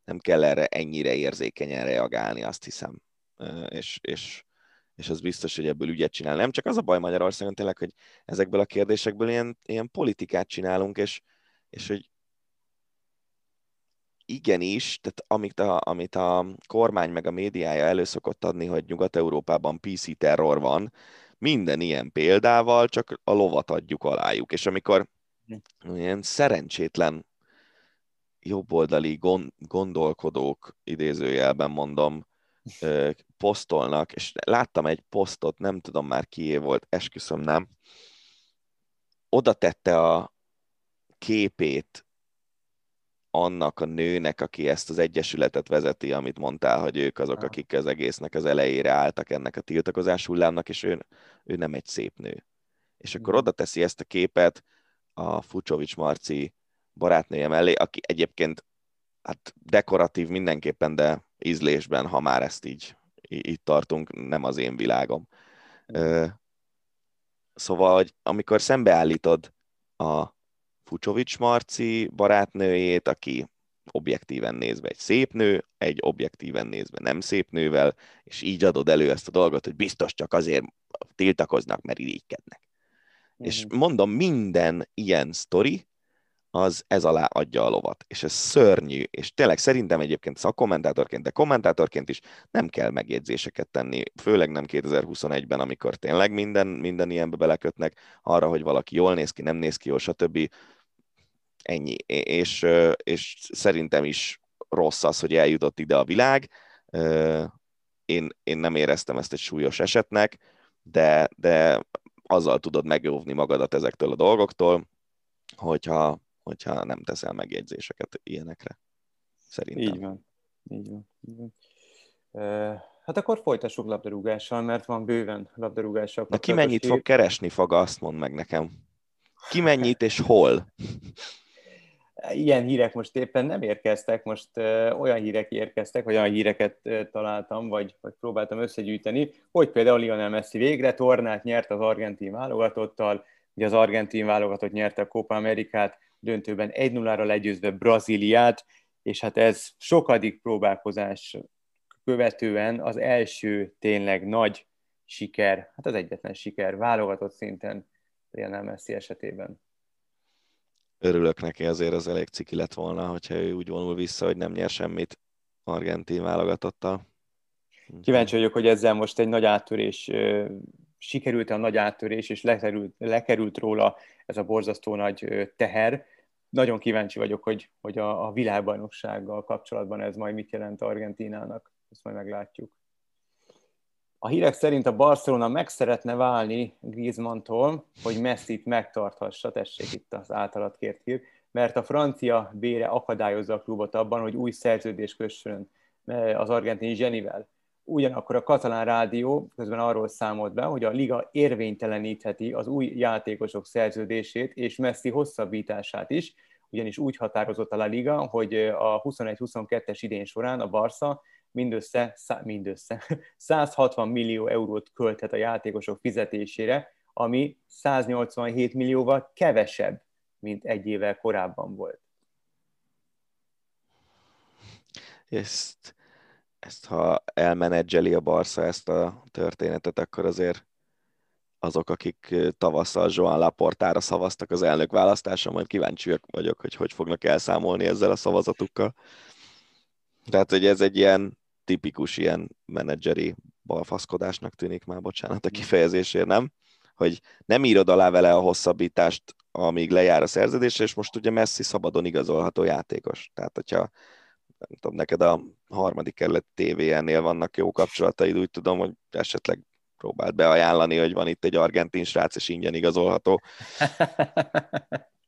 S2: nem kell erre ennyire érzékenyen reagálni, azt hiszem. És, és, és az biztos, hogy ebből ügyet csinál. Nem csak az a baj Magyarországon tényleg, hogy ezekből a kérdésekből ilyen, ilyen politikát csinálunk, és, és hogy igenis, tehát amit a, amit a kormány meg a médiája előszokott adni, hogy Nyugat-Európában PC terror van, minden ilyen példával csak a lovat adjuk alájuk. És amikor ilyen szerencsétlen jobboldali gondolkodók, idézőjelben mondom, posztolnak, és láttam egy posztot, nem tudom már kié volt, esküszöm nem, oda tette a képét annak a nőnek, aki ezt az egyesületet vezeti, amit mondtál, hogy ők azok, akik az egésznek az elejére álltak ennek a tiltakozás hullámnak, és ő, ő nem egy szép nő. És akkor oda teszi ezt a képet a Fucsovics Marci barátnője mellé, aki egyébként hát dekoratív mindenképpen, de ízlésben, ha már ezt így, így tartunk, nem az én világom. Szóval, hogy amikor szembeállítod a Fucsovics Marci barátnőjét, aki objektíven nézve egy szép nő, egy objektíven nézve nem szép nővel, és így adod elő ezt a dolgot, hogy biztos csak azért tiltakoznak, mert irigykednek. Mm. És mondom, minden ilyen sztori, az ez alá adja a lovat. És ez szörnyű, és tényleg szerintem egyébként szakkommentátorként, de kommentátorként is nem kell megjegyzéseket tenni, főleg nem 2021-ben, amikor tényleg minden, minden ilyenbe belekötnek, arra, hogy valaki jól néz ki, nem néz ki jól, stb. Ennyi. És, és szerintem is rossz az, hogy eljutott ide a világ. Én, én nem éreztem ezt egy súlyos esetnek, de, de azzal tudod megóvni magadat ezektől a dolgoktól, hogyha, hogyha nem teszel megjegyzéseket ilyenekre. Szerintem.
S3: Így van. Így van. Így van. Hát akkor folytassuk labdarúgással, mert van bőven labdarúgással.
S2: De ki mennyit fog keresni fog, azt mondd meg nekem. Ki mennyit és hol?
S3: Ilyen hírek most éppen nem érkeztek, most olyan hírek érkeztek, vagy olyan híreket találtam, vagy, vagy próbáltam összegyűjteni, hogy például Lionel Messi végre tornát nyert az argentin válogatottal, ugye az argentin válogatott nyerte a Copa Amerikát, döntőben 1-0-ra legyőzve Brazíliát, és hát ez sokadik próbálkozás követően az első tényleg nagy siker, hát az egyetlen siker válogatott szinten Lionel Messi esetében.
S2: Örülök neki, azért az elég ciki lett volna, hogyha ő úgy vonul vissza, hogy nem nyer semmit argentin válogatottal.
S3: Kíváncsi vagyok, hogy ezzel most egy nagy áttörés sikerült a nagy áttörés, és lekerült, lekerült róla ez a borzasztó nagy teher. Nagyon kíváncsi vagyok, hogy, hogy a, a világbajnoksággal kapcsolatban ez majd mit jelent Argentinának. Ezt majd meglátjuk. A hírek szerint a Barcelona meg szeretne válni Griezmann-tól, hogy Messi-t megtarthassa, tessék itt az általad kért hír, mert a francia bére akadályozza a klubot abban, hogy új szerződés kössön az argentin zsenivel. Ugyanakkor a katalán rádió közben arról számolt be, hogy a liga érvénytelenítheti az új játékosok szerződését és Messi hosszabbítását is, ugyanis úgy határozott a Liga, hogy a 21-22-es idén során a Barca mindössze, mindössze 160 millió eurót költhet a játékosok fizetésére, ami 187 millióval kevesebb, mint egy évvel korábban volt.
S2: Ezt, ezt ha elmenedzseli a Barca ezt a történetet, akkor azért azok, akik tavasszal Joan Laportára szavaztak az elnök választáson, majd kíváncsi vagyok, hogy hogy fognak elszámolni ezzel a szavazatukkal. Tehát, hogy ez egy ilyen tipikus ilyen menedzseri balfaszkodásnak tűnik már, bocsánat a mm. kifejezésért, nem? Hogy nem írod alá vele a hosszabbítást, amíg lejár a szerződés, és most ugye Messi szabadon igazolható játékos. Tehát, hogyha nem tudom, neked a harmadik kerület TVN-nél vannak jó kapcsolataid, úgy tudom, hogy esetleg próbált beajánlani, hogy van itt egy argentin srác, és ingyen igazolható.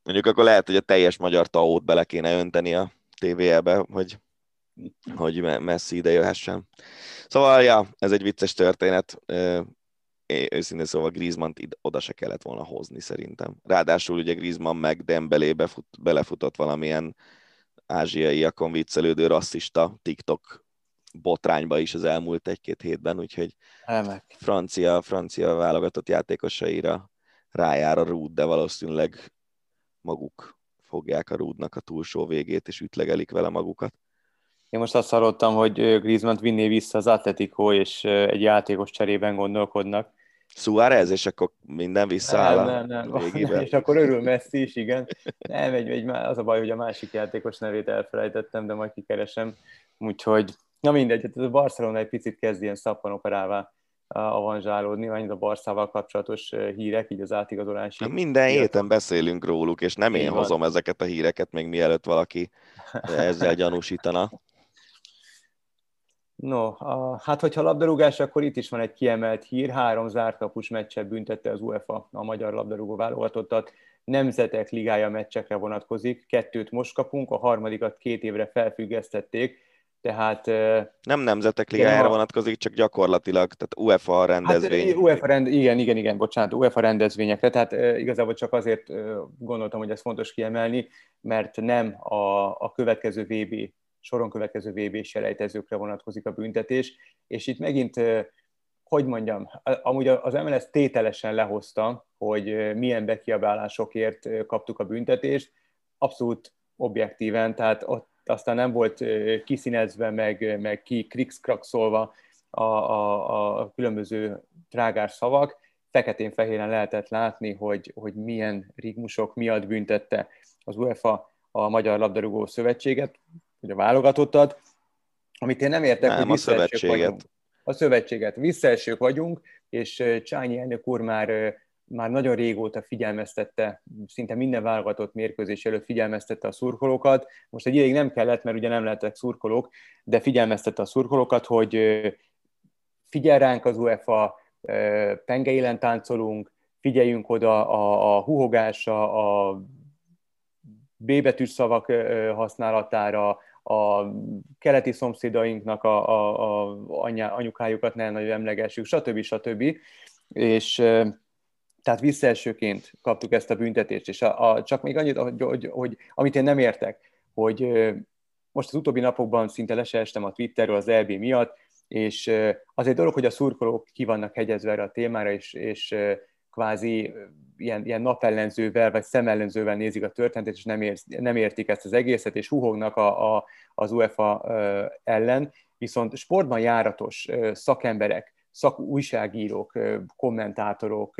S2: Mondjuk akkor lehet, hogy a teljes magyar taót bele kéne önteni a tévébe, hogy hogy Messi ide jöhessen. Szóval, ja, ez egy vicces történet. Őszintén szóval griezmann oda se kellett volna hozni szerintem. Ráadásul ugye Griezmann meg Dembelébe fut, belefutott valamilyen ázsiaiakon viccelődő rasszista TikTok botrányba is az elmúlt egy-két hétben, úgyhogy Elmek. francia, francia válogatott játékosaira rájár a rúd, de valószínűleg maguk fogják a rúdnak a túlsó végét, és ütlegelik vele magukat.
S3: Én most azt hallottam, hogy Griezmann vinné vissza az Atletico, és egy játékos cserében gondolkodnak.
S2: Suárez, és akkor minden visszaáll nem, nem, nem.
S3: nem. És akkor örül Messi is, igen. Nem, egy, egy, az a baj, hogy a másik játékos nevét elfelejtettem, de majd kikeresem. Úgyhogy, na mindegy, hát a Barcelona egy picit kezd ilyen szappanoperává avanzsálódni, vagy a Barszával kapcsolatos hírek, így az átigazolási.
S2: Minden héten beszélünk róluk, és nem én hozom ezeket a híreket, még mielőtt valaki ezzel gyanúsítana.
S3: No, a, hát hogyha labdarúgás, akkor itt is van egy kiemelt hír. Három zárkapus meccset büntette az UEFA a magyar labdarúgó válogatottat. Nemzetek ligája meccsekre vonatkozik. Kettőt most kapunk, a harmadikat két évre felfüggesztették. Tehát,
S2: nem nemzetek ligájára vonatkozik, csak gyakorlatilag, tehát UEFA rendezvény. Hát,
S3: UEFA rend, igen, igen, igen, bocsánat, UEFA rendezvényekre, tehát igazából csak azért gondoltam, hogy ez fontos kiemelni, mert nem a, a következő VB soron következő vb selejtezőkre vonatkozik a büntetés, és itt megint, hogy mondjam, amúgy az MLS tételesen lehozta, hogy milyen bekiabálásokért kaptuk a büntetést, abszolút objektíven, tehát ott aztán nem volt kiszínezve, meg, meg ki krikszkrakszolva a, a, a különböző trágás szavak, feketén-fehéren lehetett látni, hogy, hogy milyen rigmusok miatt büntette az UEFA a Magyar Labdarúgó Szövetséget hogy a válogatottat, amit én nem értek,
S2: nem, hogy a szövetséget.
S3: Vagyunk. A szövetséget. Visszaesők vagyunk, és Csányi elnök úr már, már nagyon régóta figyelmeztette, szinte minden válogatott mérkőzés előtt figyelmeztette a szurkolókat. Most egy ideig nem kellett, mert ugye nem lehettek szurkolók, de figyelmeztette a szurkolókat, hogy figyel ránk az UEFA, pengeilen táncolunk, figyeljünk oda a, a huhogásra, a B betűs szavak használatára, a keleti szomszédainknak a, a, a anyá, anyukájukat ne nagyon emlegessük, stb. stb. És tehát visszaesőként kaptuk ezt a büntetést, és a, a, csak még annyit, hogy, hogy, hogy amit én nem értek, hogy most az utóbbi napokban szinte leseestem a Twitterről az LB miatt, és az egy dolog, hogy a szurkolók ki vannak hegyezve erre a témára, és, és kvázi ilyen, ilyen napellenzővel vagy szemellenzővel nézik a történetet, és nem, ér, nem értik ezt az egészet, és huhognak a, a, az UEFA ellen. Viszont sportban járatos szakemberek, szakújságírók, kommentátorok,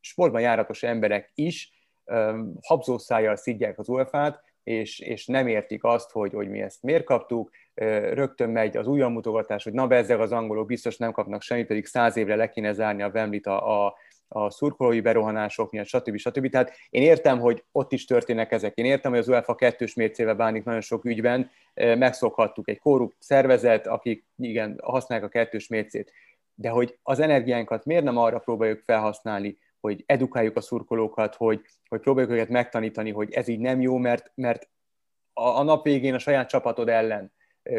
S3: sportban járatos emberek is habzószájjal szidják az UEFA-t, és, és nem értik azt, hogy, hogy mi ezt miért kaptuk, rögtön megy az mutogatás, hogy na bezzeg az angolok biztos nem kapnak semmit, pedig száz évre le kéne zárni a Wembley-t a, a, a szurkolói berohanások miatt, stb. stb. Tehát én értem, hogy ott is történnek ezek. Én értem, hogy az UEFA kettős mércével bánik nagyon sok ügyben, megszokhattuk egy korrupt szervezet, akik igen, használják a kettős mércét. De hogy az energiánkat miért nem arra próbáljuk felhasználni, hogy edukáljuk a szurkolókat, hogy, hogy próbáljuk őket megtanítani, hogy ez így nem jó, mert, mert a, a nap végén a saját csapatod ellen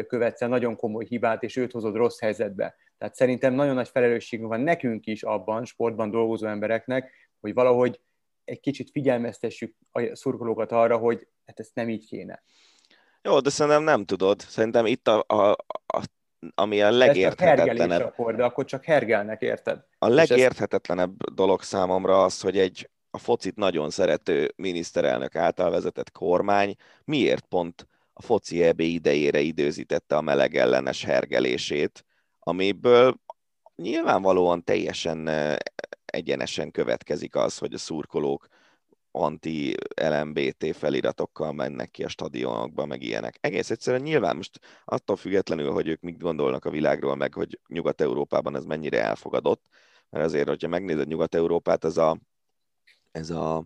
S3: követsz el nagyon komoly hibát, és őt hozod rossz helyzetbe. Tehát szerintem nagyon nagy felelősségünk van nekünk is abban, sportban dolgozó embereknek, hogy valahogy egy kicsit figyelmeztessük a szurkolókat arra, hogy hát ezt nem így kéne.
S2: Jó, de szerintem nem tudod. Szerintem itt a, a, a ami a legérthetetlenebb.
S3: akkor, de akkor csak hergelnek, érted?
S2: A legérthetetlenebb ez... dolog számomra az, hogy egy a focit nagyon szerető miniszterelnök által vezetett kormány miért pont a foci EB idejére időzítette a meleg ellenes hergelését, amiből nyilvánvalóan teljesen egyenesen következik az, hogy a szurkolók anti-LMBT feliratokkal mennek ki a stadionokba, meg ilyenek. Egész egyszerűen nyilván most attól függetlenül, hogy ők mit gondolnak a világról, meg hogy Nyugat-Európában ez mennyire elfogadott, mert azért, hogyha megnézed Nyugat-Európát, ez a, ez a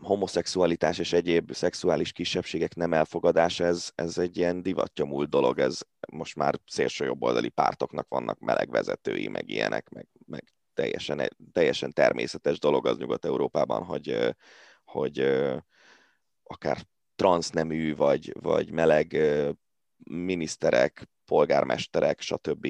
S2: homoszexualitás és egyéb szexuális kisebbségek nem elfogadása, ez, ez egy ilyen divattyomult dolog, ez most már szélső jobboldali pártoknak vannak meleg vezetői, meg ilyenek, meg, meg teljesen, teljesen természetes dolog az Nyugat-Európában, hogy, hogy akár transznemű, vagy, vagy meleg miniszterek, polgármesterek, stb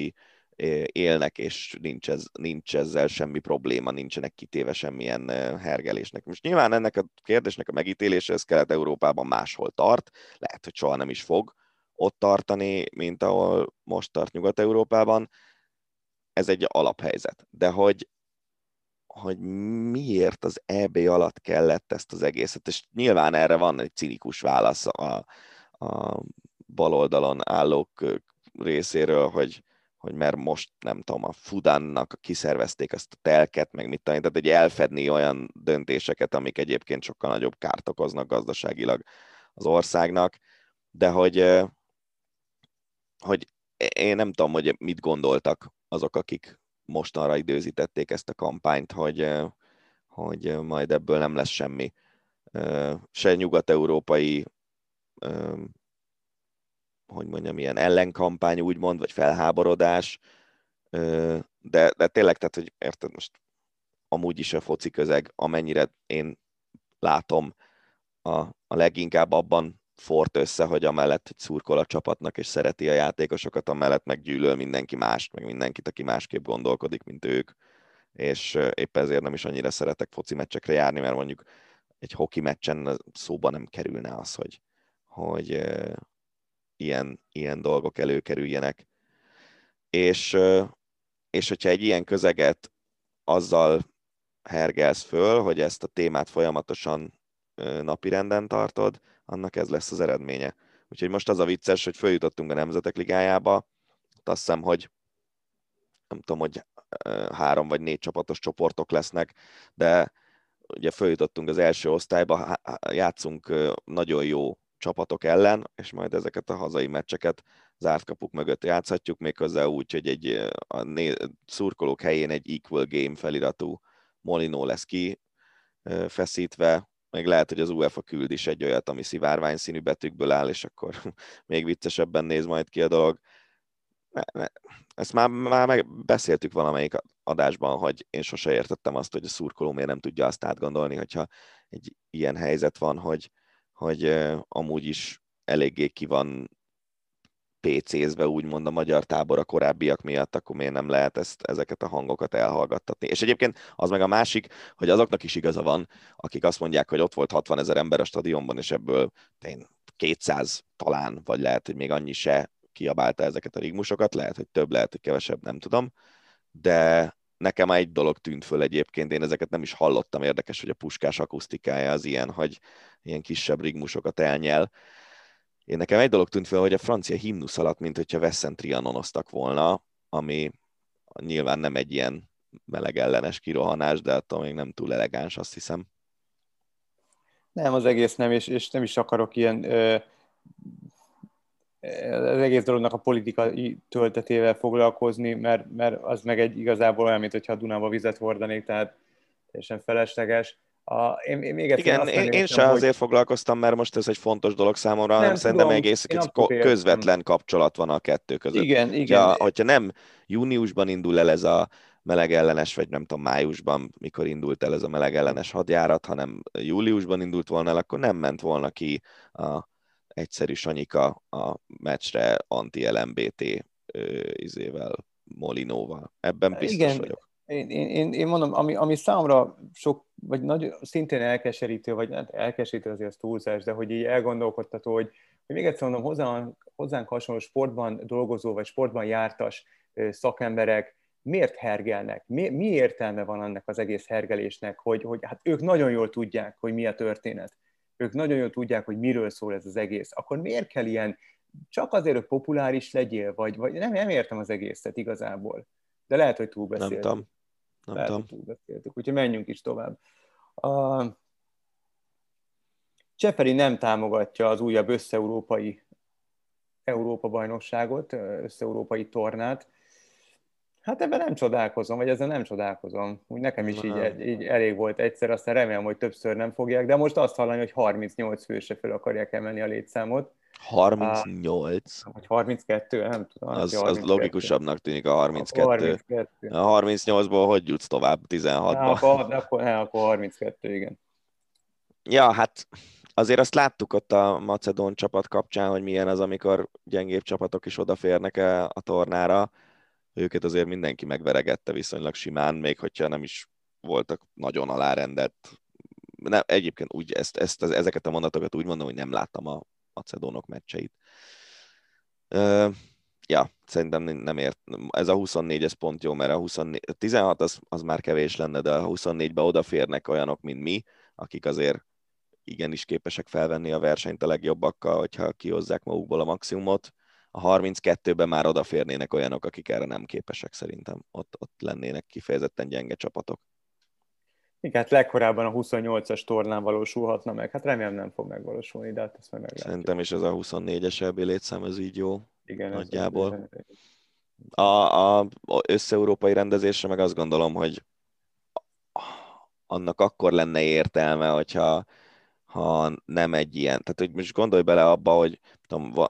S2: élnek, és nincs, ez, nincs ezzel semmi probléma, nincsenek kitéve semmilyen hergelésnek. Most nyilván ennek a kérdésnek a megítélése, ez Kelet-Európában máshol tart, lehet, hogy soha nem is fog ott tartani, mint ahol most tart Nyugat-Európában. Ez egy alaphelyzet. De hogy, hogy miért az EB alatt kellett ezt az egészet, és nyilván erre van egy cinikus válasz a, a baloldalon állók részéről, hogy hogy mert most nem tudom, a Fudánnak kiszervezték ezt a telket, meg mit tanít, tehát egy elfedni olyan döntéseket, amik egyébként sokkal nagyobb kárt okoznak gazdaságilag az országnak, de hogy, hogy én nem tudom, hogy mit gondoltak azok, akik mostanra időzítették ezt a kampányt, hogy, hogy majd ebből nem lesz semmi. Se nyugat-európai hogy mondjam, ilyen ellenkampány úgymond, vagy felháborodás, de, de tényleg, tehát, hogy érted most amúgy is a foci közeg, amennyire én látom, a, a leginkább abban fort össze, hogy amellett, hogy szurkol a csapatnak, és szereti a játékosokat, amellett meggyűlöl mindenki mást, meg mindenkit, aki másképp gondolkodik, mint ők, és épp ezért nem is annyira szeretek foci meccsekre járni, mert mondjuk egy hoki meccsen szóba nem kerülne az, hogy, hogy, ilyen, ilyen dolgok előkerüljenek. És, és hogyha egy ilyen közeget azzal hergelsz föl, hogy ezt a témát folyamatosan napirenden tartod, annak ez lesz az eredménye. Úgyhogy most az a vicces, hogy följutottunk a Nemzetek Ligájába, azt hiszem, hogy nem tudom, hogy három vagy négy csapatos csoportok lesznek, de ugye följutottunk az első osztályba, játszunk nagyon jó csapatok ellen, és majd ezeket a hazai meccseket zárt kapuk mögött játszhatjuk, méghozzá úgy, hogy egy a né- szurkolók helyén egy equal game feliratú Molino lesz ki feszítve, meg lehet, hogy az UEFA küld is egy olyat, ami szivárvány színű betűkből áll, és akkor még viccesebben néz majd ki a dolog. Ne, ne. Ezt már, már megbeszéltük valamelyik adásban, hogy én sose értettem azt, hogy a szurkoló miért nem tudja azt átgondolni, hogyha egy ilyen helyzet van, hogy hogy amúgy is eléggé ki van PC-zve, úgymond a magyar tábor a korábbiak miatt, akkor miért nem lehet ezt, ezeket a hangokat elhallgattatni. És egyébként az meg a másik, hogy azoknak is igaza van, akik azt mondják, hogy ott volt 60 ezer ember a stadionban, és ebből én 200 talán, vagy lehet, hogy még annyi se kiabálta ezeket a rigmusokat, lehet, hogy több, lehet, hogy kevesebb, nem tudom, de nekem egy dolog tűnt föl egyébként, én ezeket nem is hallottam, érdekes, hogy a puskás akusztikája az ilyen, hogy ilyen kisebb rigmusokat elnyel. Én nekem egy dolog tűnt föl, hogy a francia himnusz alatt, mint hogyha Vessen trianonoztak volna, ami nyilván nem egy ilyen meleg ellenes kirohanás, de attól még nem túl elegáns, azt hiszem.
S3: Nem, az egész nem, és, és nem is akarok ilyen ö, az egész dolognak a politikai töltetével foglalkozni, mert, mert az meg egy igazából olyan, mint hogyha a Dunába vizet hordanék, tehát teljesen felesleges. A, én, én még
S2: Igen, én, én sem hogy... azért foglalkoztam, mert most ez egy fontos dolog számomra, nem, hanem szerintem egész közvetlen kapcsolat van a kettő között.
S3: Igen, igen.
S2: Ja, hogyha nem júniusban indul el ez a melegellenes, vagy nem tudom, májusban, mikor indult el ez a melegellenes hadjárat, hanem júliusban indult volna el, akkor nem ment volna ki a egyszerű Sanyika a meccsre anti-LMBT izével, Molinóval. Ebben biztos Igen. vagyok.
S3: Én, én, én mondom, ami, ami számomra sok, vagy nagy, szintén elkeserítő, vagy hát elkeserítő azért az túlzás, de hogy így elgondolkodtató, hogy, hogy még egyszer mondom, hozzánk, hozzánk hasonló sportban dolgozó, vagy sportban jártas szakemberek miért hergelnek? Mi, mi értelme van annak az egész hergelésnek, hogy, hogy hát ők nagyon jól tudják, hogy mi a történet. Ők nagyon jól tudják, hogy miről szól ez az egész. Akkor miért kell ilyen, csak azért, hogy populáris legyél, vagy, vagy nem, nem értem az egészet igazából. De lehet, hogy túlbeszéltük.
S2: Nem tudom. Nem
S3: lehet,
S2: tudom.
S3: hogy túlbeszéltük. Úgyhogy menjünk is tovább. A... Cseperi nem támogatja az újabb összeurópai Európa-bajnokságot, összeurópai tornát. Hát ebben nem csodálkozom, vagy ezzel nem csodálkozom. Úgy nekem is így, így elég volt egyszer, aztán remélem, hogy többször nem fogják, de most azt hallani, hogy 38 főse fel akarják emelni a létszámot.
S2: 38?
S3: Vagy 32, nem tudom.
S2: Az, 32. az logikusabbnak tűnik a 32. A 32. A 38-ból hogy jutsz tovább 16-ba?
S3: Na, akkor, akkor, ne, akkor 32, igen.
S2: Ja, hát azért azt láttuk ott a Macedón csapat kapcsán, hogy milyen az, amikor gyengébb csapatok is odaférnek a tornára őket azért mindenki megveregette viszonylag simán, még hogyha nem is voltak nagyon alárendelt. Nem, egyébként úgy ezt, ezt, ezeket a mondatokat úgy mondom, hogy nem láttam a macedónok meccseit. Uh, ja, szerintem nem ért. Ez a 24 ez pont jó, mert a 24, a 16 az, az már kevés lenne, de a 24-be odaférnek olyanok, mint mi, akik azért igenis képesek felvenni a versenyt a legjobbakkal, hogyha kihozzák magukból a maximumot 32-ben már odaférnének olyanok, akik erre nem képesek szerintem. Ott, ott lennének kifejezetten gyenge csapatok.
S3: Igen, hát legkorábban a 28-as tornán valósulhatna meg. Hát remélem nem fog megvalósulni, de hát ezt meg meglátjuk.
S2: Szerintem is ez a 24-es EB létszám, ez így jó.
S3: Igen,
S2: nagyjából. A, a, a összeurópai rendezésre meg azt gondolom, hogy annak akkor lenne értelme, hogyha ha nem egy ilyen, tehát hogy most gondolj bele abba, hogy tudom,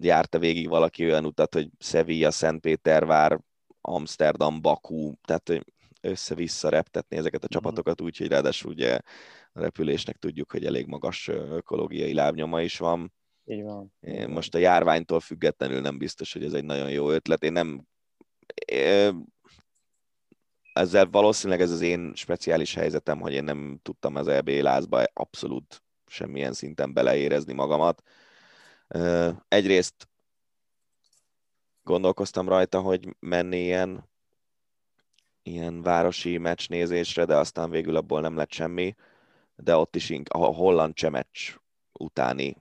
S2: járta végig valaki olyan utat, hogy Sevilla, Szentpétervár, Amsterdam, Bakú, tehát hogy össze-vissza reptetni ezeket a mhm. csapatokat úgy, hogy ráadásul ugye a repülésnek tudjuk, hogy elég magas ökológiai lábnyoma is van.
S3: Így van.
S2: Most a járványtól függetlenül nem biztos, hogy ez egy nagyon jó ötlet. Én nem ezzel valószínűleg ez az én speciális helyzetem, hogy én nem tudtam az EB lázba abszolút semmilyen szinten beleérezni magamat. Egyrészt gondolkoztam rajta, hogy menni ilyen, ilyen városi meccsnézésre, de aztán végül abból nem lett semmi, de ott is a holland csemecs utáni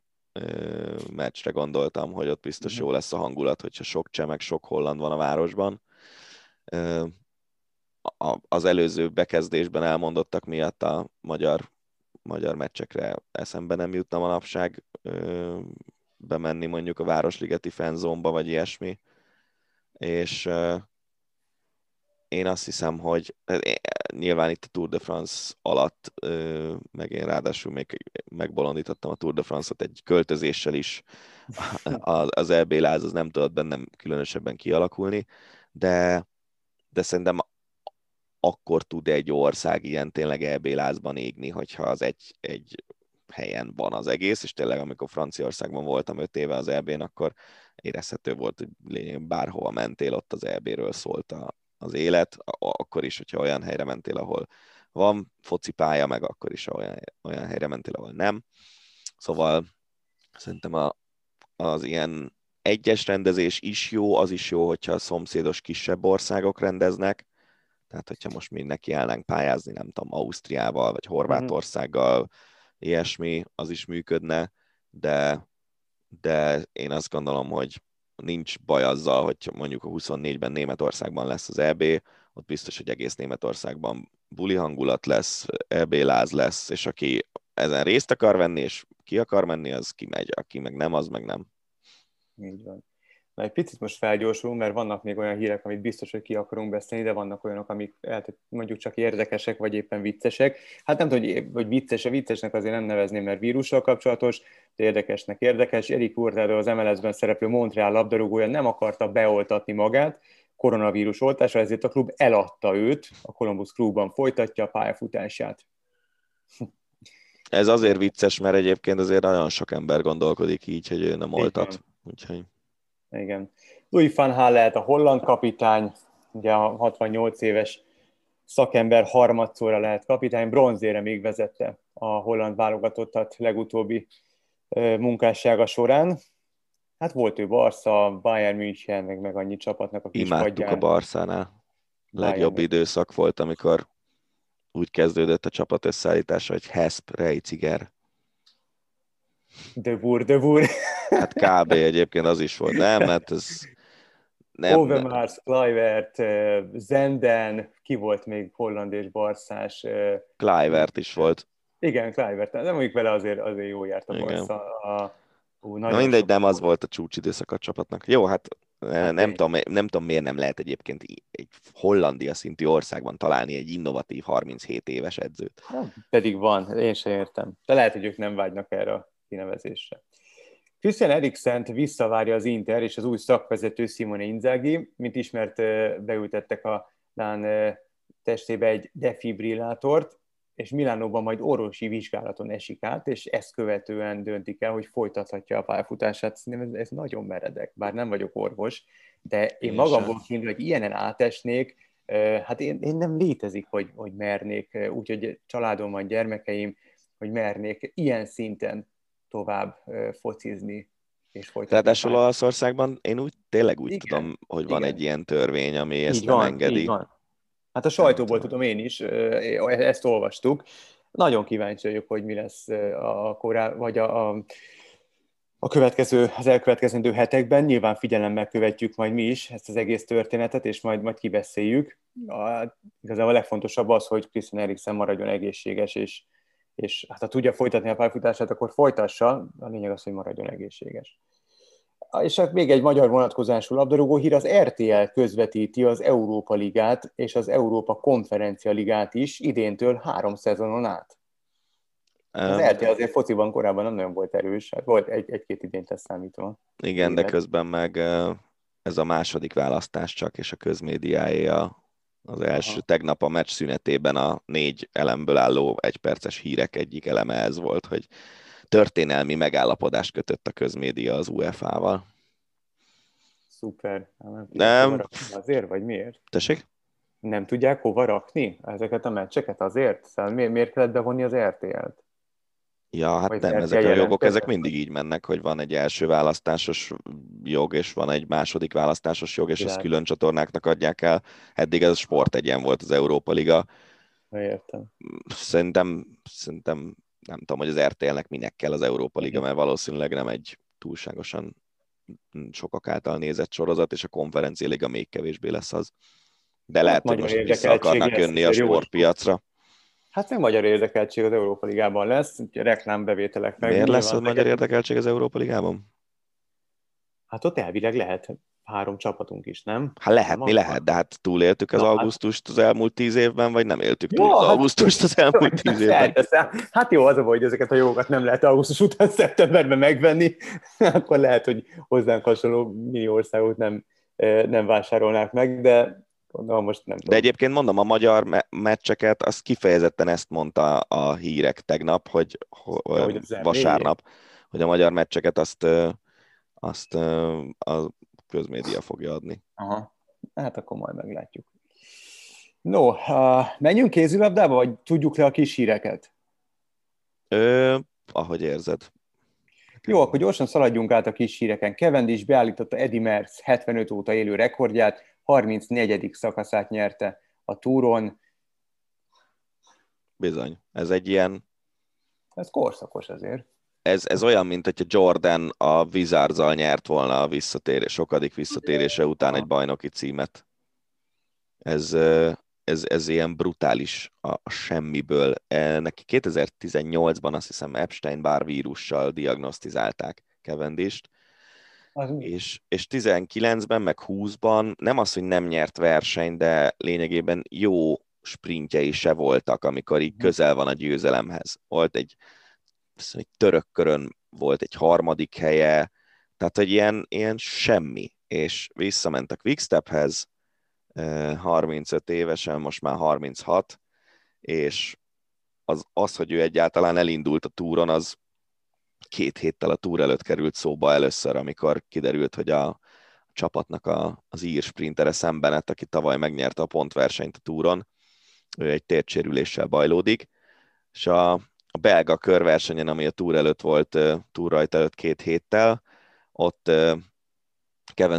S2: meccsre gondoltam, hogy ott biztos mhm. jó lesz a hangulat, hogyha sok csemek, sok holland van a városban az előző bekezdésben elmondottak miatt a magyar, magyar meccsekre eszembe nem jutna manapság bemenni mondjuk a Városligeti fanzónba, vagy ilyesmi. És én azt hiszem, hogy nyilván itt a Tour de France alatt, meg én ráadásul még megbolondítottam a Tour de France-ot egy költözéssel is, az EB láz az nem tudott bennem különösebben kialakulni, de, de szerintem akkor tud egy ország ilyen tényleg EB lázban égni, hogyha az egy, egy helyen van az egész, és tényleg amikor Franciaországban voltam öt éve az EB-n, akkor érezhető volt, hogy lényegében bárhova mentél, ott az EB-ről szólt a, az élet, akkor is, hogyha olyan helyre mentél, ahol van focipálya, meg akkor is olyan, olyan helyre mentél, ahol nem. Szóval szerintem a, az ilyen egyes rendezés is jó, az is jó, hogyha a szomszédos kisebb országok rendeznek, tehát, hogyha most mi nekiállnánk pályázni, nem tudom, Ausztriával, vagy Horvátországgal, mm. Ilyesmi, az is működne, de, de én azt gondolom, hogy nincs baj azzal, hogy mondjuk a 24-ben Németországban lesz az EB, ott biztos, hogy egész Németországban buli hangulat lesz, EB láz lesz, és aki ezen részt akar venni, és ki akar menni, az kimegy, aki meg nem, az meg nem.
S3: Így van. Na, egy picit most felgyorsulunk, mert vannak még olyan hírek, amit biztos, hogy ki akarunk beszélni, de vannak olyanok, amik mondjuk csak érdekesek, vagy éppen viccesek. Hát nem tudom, hogy, hogy vicces, a viccesnek azért nem nevezném, mert vírussal kapcsolatos, de érdekesnek érdekes. Erik Hurtado, az MLS-ben szereplő Montreal labdarúgója nem akarta beoltatni magát koronavírus oltásra, ezért a klub eladta őt, a Columbus klubban folytatja a pályafutását.
S2: Ez azért vicces, mert egyébként azért nagyon sok ember gondolkodik így, hogy ő nem oltat. Úgyhogy...
S3: Igen. Louis van Gaal lehet a holland kapitány, ugye a 68 éves szakember harmadszorra lehet kapitány, bronzére még vezette a holland válogatottat legutóbbi munkássága során. Hát volt ő Barca, Bayern München, meg, meg annyi csapatnak a kis
S2: Imádtuk padján. a Barszánál. Legjobb időszak volt, amikor úgy kezdődött a csapat összeállítása, hogy Hesp, Reiciger.
S3: De bur, de bur.
S2: Hát kb. egyébként az is volt, nem? Mert ez
S3: nem, Overmars, Kluivert, Zenden, ki volt még holland és barszás?
S2: Kluivert is volt.
S3: Igen, Kluivert, nem mondjuk vele azért, azért jó járt a Barca. A,
S2: ú, Na mindegy, nem az volt a csúcsidőszak a csapatnak. Jó, hát nem, nem, tudom, nem tudom, miért nem lehet egyébként egy Hollandia szintű országban találni egy innovatív 37 éves edzőt.
S3: Ja, pedig van, én sem értem. De lehet, hogy ők nem vágynak erre a kinevezésre. Christian Eriksen visszavárja az Inter és az új szakvezető Simone Inzaghi, mint ismert beültettek a Lán testébe egy defibrillátort, és Milánóban majd orvosi vizsgálaton esik át, és ezt követően döntik el, hogy folytathatja a pályafutását. Szerintem ez, ez nagyon meredek, bár nem vagyok orvos, de én, én magamból kiindul, hogy ilyenen átesnék, hát én, én nem létezik, hogy, hogy mernék, úgyhogy családom van, gyermekeim, hogy mernék ilyen szinten tovább focizni és folytatni.
S2: Ráadásul Olaszországban én úgy, tényleg úgy Igen. tudom, hogy Igen. van egy ilyen törvény, ami ezt így nem van, engedi. Így van.
S3: Hát a sajtóból tudom én is, ezt olvastuk. Nagyon kíváncsi vagyok, hogy mi lesz a korá, vagy a, a, a következő, az elkövetkezendő hetekben. Nyilván figyelemmel követjük majd mi is ezt az egész történetet, és majd, majd kibeszéljük. A, igazából a legfontosabb az, hogy Christian Eriksen maradjon egészséges, és, és hát ha tudja folytatni a pályafutását, akkor folytassa, a lényeg az, hogy maradjon egészséges. És hát még egy magyar vonatkozású labdarúgó hír, az RTL közvetíti az Európa Ligát és az Európa Konferencia Ligát is idéntől három szezonon át. Az RTL azért fociban korábban nem nagyon volt erős, hát volt egy, egy-két idényt ezt számítva.
S2: Igen, Élet. de közben meg ez a második választás csak, és a közmédiáé a az első Aha. tegnap a meccs szünetében a négy elemből álló egyperces hírek egyik eleme ez volt, hogy történelmi megállapodást kötött a közmédia az UEFA-val.
S3: Szuper. Nem, nem. Azért, vagy miért?
S2: Tessék?
S3: Nem tudják hova rakni ezeket a meccseket azért? Szóval miért, miért kellett bevonni az RTL-t?
S2: Ja, hát nem, ezek a jogok, ezek mindig így mennek, hogy van egy első választásos jog, és van egy második választásos jog, és ezt külön csatornáknak adják el. Eddig ez a sport egyen volt az Európa Liga.
S3: Értem.
S2: Szerintem, szerintem nem tudom, hogy az RTL-nek minek kell az Európa Liga, mert valószínűleg nem egy túlságosan sokak által nézett sorozat, és a konferencia liga még kevésbé lesz az. De hát lehet, hogy most vissza akarnak jönni a sportpiacra.
S3: Hát meg magyar érdekeltség az Európa Ligában lesz, reklámbevételek meg.
S2: Miért lesz a magyar érdekeltség az Európa Ligában?
S3: Hát ott elvileg lehet három csapatunk is, nem?
S2: Hát lehet, mi lehet, de hát túléltük az Na, hát- augusztust az elmúlt tíz évben, vagy nem éltük túl jó, az hát, augusztust az elmúlt tíz évben?
S3: Hát jó, az a baj, hogy ezeket a jogokat nem lehet augusztus után szeptemberben megvenni, akkor lehet, hogy hozzánk hasonló millió országot nem, eh, nem vásárolnák meg, de Na, most nem
S2: tudom. De egyébként mondom, a magyar me- meccseket, az kifejezetten ezt mondta a hírek tegnap, hogy, hogy vasárnap, hogy a magyar meccseket azt, azt a közmédia fogja adni.
S3: Aha. Hát akkor majd meglátjuk. No, uh, menjünk kézilabdába, vagy tudjuk le a kis híreket?
S2: Ö, ahogy érzed.
S3: Jó, akkor gyorsan szaladjunk át a kis híreken. Cavendish beállította Eddie Merckx 75 óta élő rekordját, 34. szakaszát nyerte a túron.
S2: Bizony, ez egy ilyen...
S3: Ez korszakos azért.
S2: Ez, ez olyan, mint hogyha Jordan a Wizards-al nyert volna a visszatérés, sokadik visszatérése után egy bajnoki címet. Ez, ez, ez ilyen brutális a, semmiből. E, neki 2018-ban azt hiszem Epstein-Barr vírussal diagnosztizálták Cavendish-t, és, és 19-ben, meg 20-ban nem az, hogy nem nyert verseny, de lényegében jó sprintjei se voltak, amikor így mhm. közel van a győzelemhez. Volt egy, egy török körön volt egy harmadik helye, tehát hogy ilyen, ilyen semmi, és visszament a Quickstephez, 35 évesen, most már 36, és az, az, hogy ő egyáltalán elindult a túron, az két héttel a túr előtt került szóba először, amikor kiderült, hogy a, csapatnak a, az ír sprintere szembenet, aki tavaly megnyerte a pontversenyt a túron, ő egy tércsérüléssel bajlódik, és a, a belga körversenyen, ami a túr előtt volt, túr rajta előtt két héttel, ott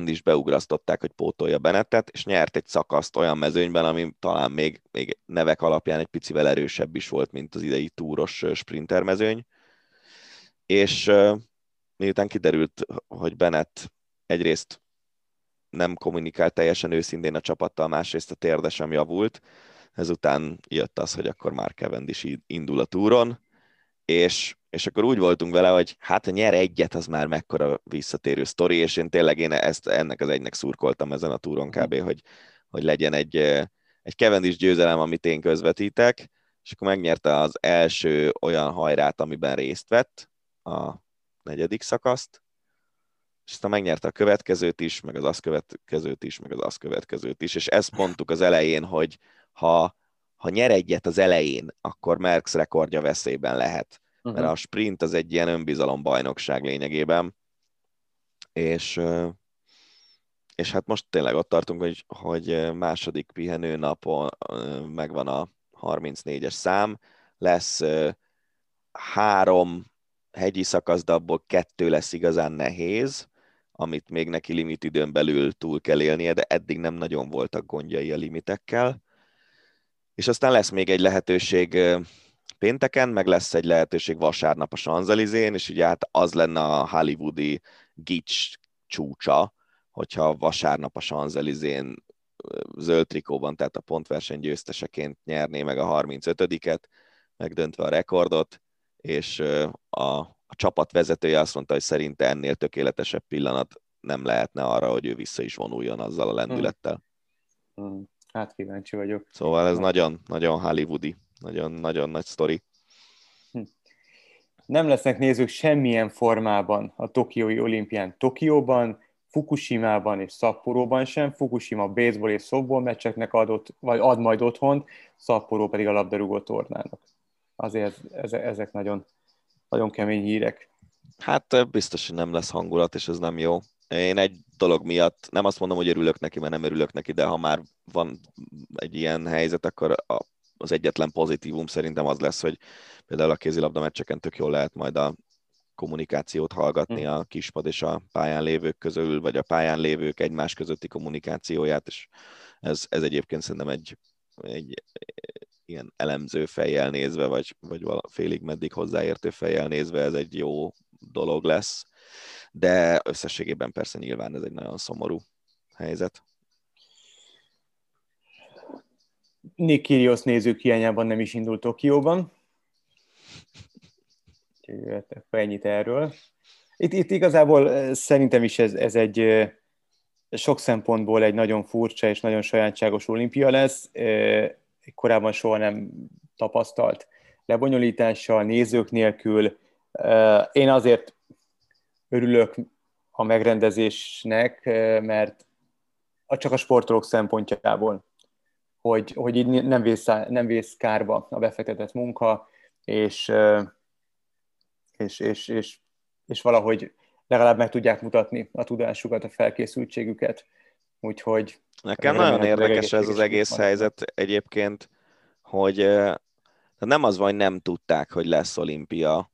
S2: is beugrasztották, hogy pótolja Benettet, és nyert egy szakaszt olyan mezőnyben, ami talán még, még nevek alapján egy picivel erősebb is volt, mint az idei túros sprinter mezőny. És miután kiderült, hogy Bennett egyrészt nem kommunikált teljesen őszintén a csapattal, másrészt a térde sem javult, ezután jött az, hogy akkor már Cavendish indul a túron, és, és akkor úgy voltunk vele, hogy hát ha nyer egyet, az már mekkora visszatérő sztori, és én tényleg én ezt, ennek az egynek szurkoltam ezen a túron kb., hogy, hogy legyen egy, egy Cavendish győzelem, amit én közvetítek, és akkor megnyerte az első olyan hajrát, amiben részt vett, a negyedik szakaszt, és aztán megnyerte a következőt is, meg az azt következőt is, meg az azt következőt is, és ezt mondtuk az elején, hogy ha, ha nyer egyet az elején, akkor Merckx rekordja veszélyben lehet. Uh-huh. Mert a sprint az egy ilyen önbizalombajnokság lényegében. És, és hát most tényleg ott tartunk, hogy, hogy második pihenő napon megvan a 34-es szám, lesz három hegyi szakasz, de abból kettő lesz igazán nehéz, amit még neki limit időn belül túl kell élnie, de eddig nem nagyon voltak gondjai a limitekkel. És aztán lesz még egy lehetőség pénteken, meg lesz egy lehetőség vasárnap a Sanzelizén, és ugye hát az lenne a hollywoodi gics csúcsa, hogyha vasárnap a Sanzelizén zöld trikóban, tehát a pontverseny győzteseként nyerné meg a 35-et, megdöntve a rekordot, és a, a csapat vezetője azt mondta, hogy szerinte ennél tökéletesebb pillanat nem lehetne arra, hogy ő vissza is vonuljon azzal a lendülettel.
S3: Hmm. Hmm. Hát kíváncsi vagyok.
S2: Szóval ez nagyon, nagyon hollywoodi, nagyon, nagyon nagy sztori. Hm.
S3: Nem lesznek nézők semmilyen formában a Tokiói olimpián Tokióban, Fukushima-ban és Szapporóban sem. Fukushima baseball és softball meccseknek adott, vagy ad majd otthont, Szapporó pedig a labdarúgó tornának. Azért ezek nagyon, nagyon kemény hírek.
S2: Hát biztos, hogy nem lesz hangulat, és ez nem jó. Én egy dolog miatt, nem azt mondom, hogy örülök neki, mert nem örülök neki, de ha már van egy ilyen helyzet, akkor a, az egyetlen pozitívum szerintem az lesz, hogy például a kézilabda meccseken tök jól lehet majd a kommunikációt hallgatni hm. a kispad és a pályán lévők közül, vagy a pályán lévők egymás közötti kommunikációját, és ez, ez egyébként szerintem egy, egy ilyen elemző fejjel nézve, vagy, vagy félig meddig hozzáértő fejjel nézve ez egy jó dolog lesz de összességében persze nyilván ez egy nagyon szomorú helyzet.
S3: Nick Kyrgios nézők hiányában nem is indult Tokióban. Úgyhogy hát ennyit erről. Itt, itt igazából szerintem is ez, ez egy sok szempontból egy nagyon furcsa és nagyon sajátságos olimpia lesz. Korábban soha nem tapasztalt lebonyolítással, nézők nélkül. Én azért örülök a megrendezésnek, mert csak a sportolók szempontjából, hogy, hogy így nem vész, nem vész kárba a befektetett munka, és, és, és, és, és valahogy legalább meg tudják mutatni a tudásukat, a felkészültségüket. Úgyhogy...
S2: Nekem nagyon érdekes ez az egész helyzet egyébként, hogy nem az van, hogy nem tudták, hogy lesz olimpia,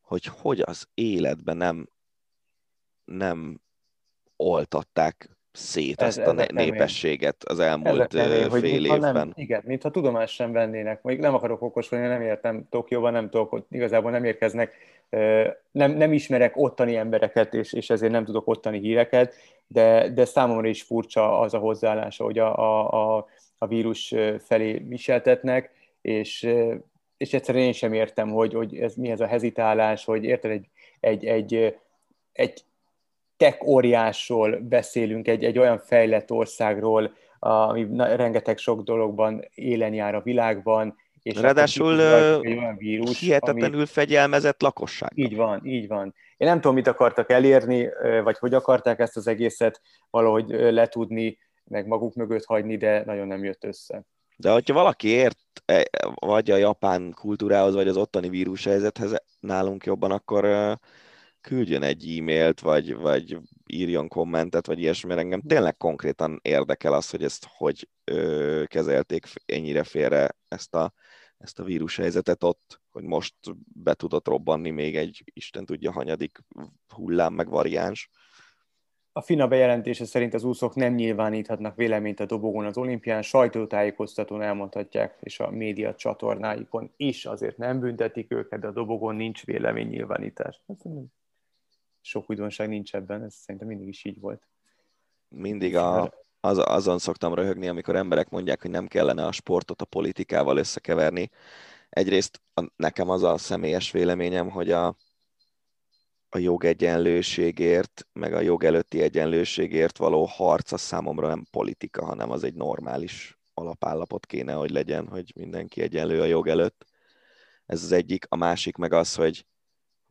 S2: hogy hogy az életben nem nem oltatták szét ez, azt a népességet az elmúlt fél hogy évben.
S3: Nem, igen, mintha tudomást sem vennének. Még nem akarok okoskodni, nem értem Tokióban, nem tudok, igazából nem érkeznek, nem, nem ismerek ottani embereket, és, és ezért nem tudok ottani híreket, de, de számomra is furcsa az a hozzáállása, hogy a, a, a a vírus felé viseltetnek, és, és egyszerűen én sem értem, hogy, hogy ez mi ez a hezitálás, hogy érted, egy, egy, egy, egy tech óriásról beszélünk, egy, egy olyan fejlett országról, ami rengeteg sok dologban élen jár a világban,
S2: és Ráadásul egy olyan vírus, hihetetlenül ami... fegyelmezett lakosság.
S3: Így van, így van. Én nem tudom, mit akartak elérni, vagy hogy akarták ezt az egészet valahogy letudni, meg maguk mögött hagyni, de nagyon nem jött össze.
S2: De hogyha valaki ért e, vagy a japán kultúrához, vagy az ottani vírushelyzethez nálunk jobban, akkor küldjön egy e-mailt, vagy, vagy írjon kommentet, vagy ilyesmi, mert engem tényleg konkrétan érdekel az, hogy ezt hogy ö, kezelték ennyire félre ezt a, ezt a vírushelyzetet ott, hogy most be tudott robbanni még egy Isten tudja hanyadik hullám meg variáns.
S3: A FINA bejelentése szerint az úszók nem nyilváníthatnak véleményt a dobogón az olimpián, sajtótájékoztatón elmondhatják, és a média csatornáikon is azért nem büntetik őket, de a dobogón nincs véleménynyilvánítás. Sok újdonság nincs ebben, ez szerintem mindig is így volt.
S2: Mindig a, az, azon szoktam röhögni, amikor emberek mondják, hogy nem kellene a sportot a politikával összekeverni. Egyrészt a, nekem az a személyes véleményem, hogy a, a jogegyenlőségért, meg a jog előtti egyenlőségért való harc az számomra nem politika, hanem az egy normális alapállapot kéne, hogy legyen, hogy mindenki egyenlő a jog előtt. Ez az egyik. A másik meg az, hogy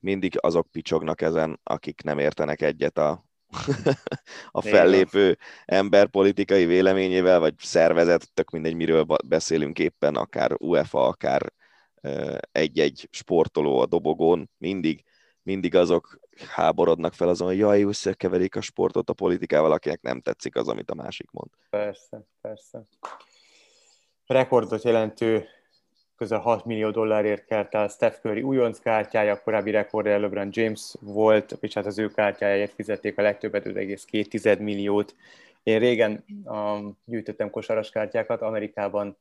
S2: mindig azok picsognak ezen, akik nem értenek egyet a, a fellépő ember politikai véleményével, vagy szervezet, tök mindegy, miről beszélünk éppen, akár UEFA, akár egy-egy sportoló a dobogón, mindig mindig azok háborodnak fel azon, hogy jaj, összekeverik a sportot a politikával, akinek nem tetszik az, amit a másik mond.
S3: Persze, persze. Rekordot jelentő közel 6 millió dollárért kert el Steph Curry újonc kártyája, a korábbi rekordja LeBron James volt, és hát az ő kártyájáért fizették a legtöbbet, 5,2 milliót. Én régen um, gyűjtöttem kosaras kártyákat, Amerikában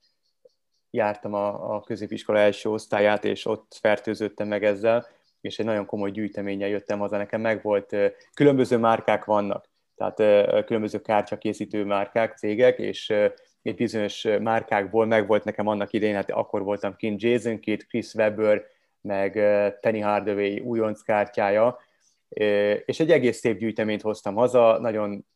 S3: jártam a, a középiskola első osztályát, és ott fertőzöttem meg ezzel, és egy nagyon komoly gyűjteménnyel jöttem haza. Nekem meg volt, különböző márkák vannak, tehát különböző kártyakészítő márkák, cégek, és egy bizonyos márkákból meg volt nekem annak idején, hát akkor voltam kint Jason Kidd, Chris Webber, meg Penny Hardaway újonc kártyája, és egy egész szép gyűjteményt hoztam haza, nagyon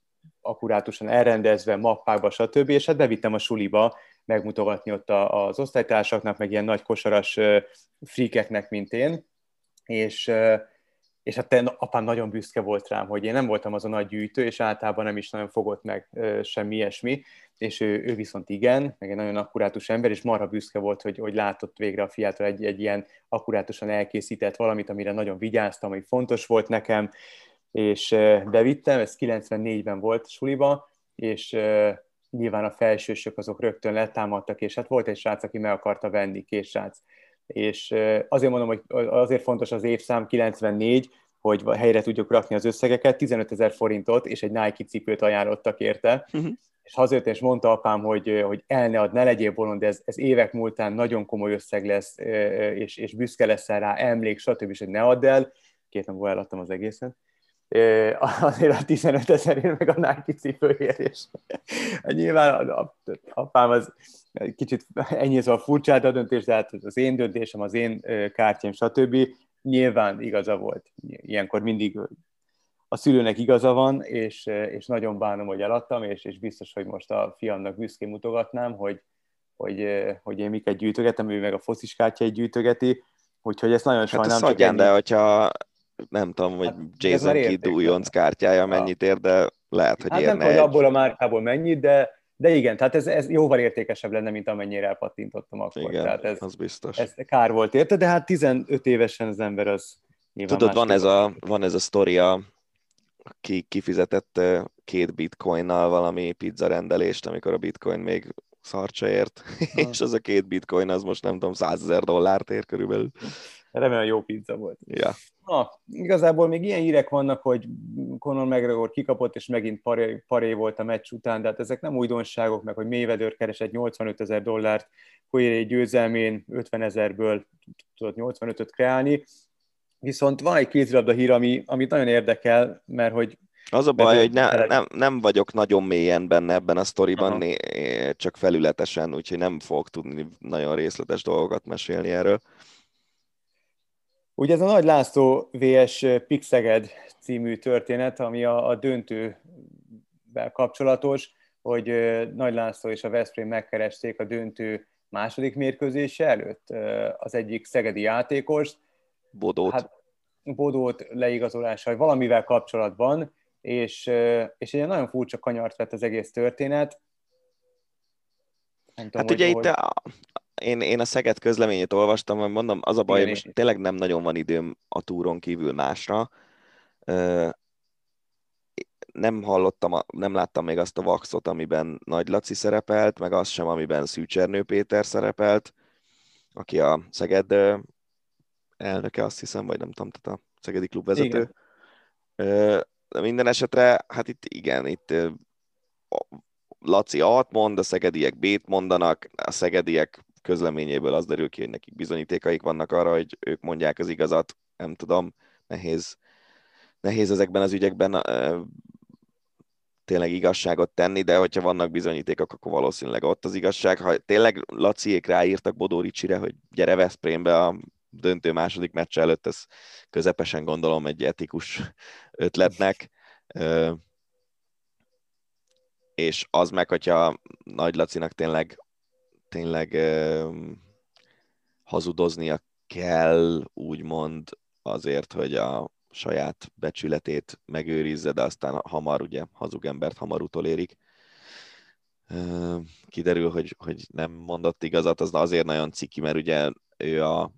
S3: akkurátusan elrendezve, mappákba, stb. És hát bevittem a suliba megmutogatni ott az osztálytársaknak, meg ilyen nagy kosaras frikeknek, mint én, és, és hát apám nagyon büszke volt rám, hogy én nem voltam az a nagy gyűjtő, és általában nem is nagyon fogott meg semmi ilyesmi, és ő, ő viszont igen, meg egy nagyon akkurátus ember, és marha büszke volt, hogy, hogy látott végre a fiától egy, egy ilyen akkurátusan elkészített valamit, amire nagyon vigyáztam, hogy fontos volt nekem, és bevittem, ez 94-ben volt suliba, és nyilván a felsősök azok rögtön letámadtak, és hát volt egy srác, aki meg akarta venni, két srác és azért mondom, hogy azért fontos az évszám 94, hogy helyre tudjuk rakni az összegeket, 15 ezer forintot és egy Nike cipőt ajánlottak érte, uh-huh. és hazajött és mondta apám, hogy, hogy el ne ad, ne legyél bolond, ez, ez évek múltán nagyon komoly összeg lesz, és, és büszke leszel rá, emlék, stb. és hogy ne add el, két nap eladtam az egészet, azért a 15 ezerért meg a Nike cipőért, és nyilván apám az kicsit ennyi szóval furcsát a döntés, de hát az én döntésem, az én kártyám, stb. Nyilván igaza volt. Ilyenkor mindig a szülőnek igaza van, és, és nagyon bánom, hogy eladtam, és, és biztos, hogy most a fiamnak büszkén mutogatnám, hogy, hogy, hogy én miket gyűjtögetem, ő meg a focis kártyáit gyűjtögeti, úgyhogy ezt nagyon hát sajnálom.
S2: Hát adján, de hogyha nem tudom, hogy hát, Jason Kidd újonc kártyája mennyit ér, de lehet, hogy hát érne
S3: nem tudom, hogy abból a márkából mennyit, de de igen, tehát ez, ez jóval értékesebb lenne, mint amennyire elpattintottam akkor.
S2: Igen,
S3: tehát
S2: ez, az biztos.
S3: Ez kár volt érte, de hát 15 évesen az ember az
S2: Tudod, van ez, a, van ez a sztoria, ki kifizetett két bitcoinnal valami pizza rendelést, amikor a bitcoin még szarcsa ért, és az a két bitcoin az most nem tudom, 100 ezer dollárt ér körülbelül.
S3: Remélem jó pizza volt.
S2: Ja.
S3: Na, igazából még ilyen hírek vannak, hogy Conor McGregor kikapott, és megint paré, paré volt a meccs után, de hát ezek nem újdonságok, meg hogy Mayweather keresett 85 ezer dollárt, Poirier győzelmén 50 ezerből tudott 85-öt kreálni. Viszont van egy kézilabda hír, ami, amit nagyon érdekel, mert hogy
S2: Az a baj, hogy ne, nem, nem vagyok nagyon mélyen benne ebben a sztoriban, né, csak felületesen, úgyhogy nem fogok tudni nagyon részletes dolgokat mesélni erről.
S3: Ugye ez a Nagy László VS Pixeged című történet, ami a, a döntővel kapcsolatos, hogy Nagy László és a Veszprém megkeresték a döntő második mérkőzése előtt az egyik szegedi játékost.
S2: Bodót. Hát,
S3: Bodót leigazolással, valamivel kapcsolatban, és, és egy nagyon furcsa kanyart vett az egész történet.
S2: Nem tudom, hát ugye itt a, én, én a Szeged közleményét olvastam, mert mondom, az a baj, hogy most tényleg nem nagyon van időm a túron kívül másra. Nem hallottam, nem láttam még azt a vaxot, amiben Nagy Laci szerepelt, meg azt sem, amiben Szűcsernő Péter szerepelt, aki a Szeged elnöke, azt hiszem, vagy nem tudom, tehát a Szegedi klubvezető. Igen. De minden esetre, hát itt igen, itt Laci A-t mond, a szegediek B-t mondanak, a szegediek közleményéből az derül ki, hogy nekik bizonyítékaik vannak arra, hogy ők mondják az igazat, nem tudom, nehéz, nehéz ezekben az ügyekben tényleg igazságot tenni, de hogyha vannak bizonyítékok, akkor valószínűleg ott az igazság. Ha tényleg Laciék ráírtak Bodó Ricsire, hogy gyere Veszprémbe a döntő második meccs előtt, ez közepesen gondolom egy etikus ötletnek. És az meg, hogyha Nagy Lacinak tényleg, tényleg hazudoznia kell, úgymond azért, hogy a saját becsületét megőrizze, de aztán hamar, ugye, hazug embert hamar utolérik. Kiderül, hogy, hogy nem mondott igazat, az azért nagyon ciki, mert ugye ő a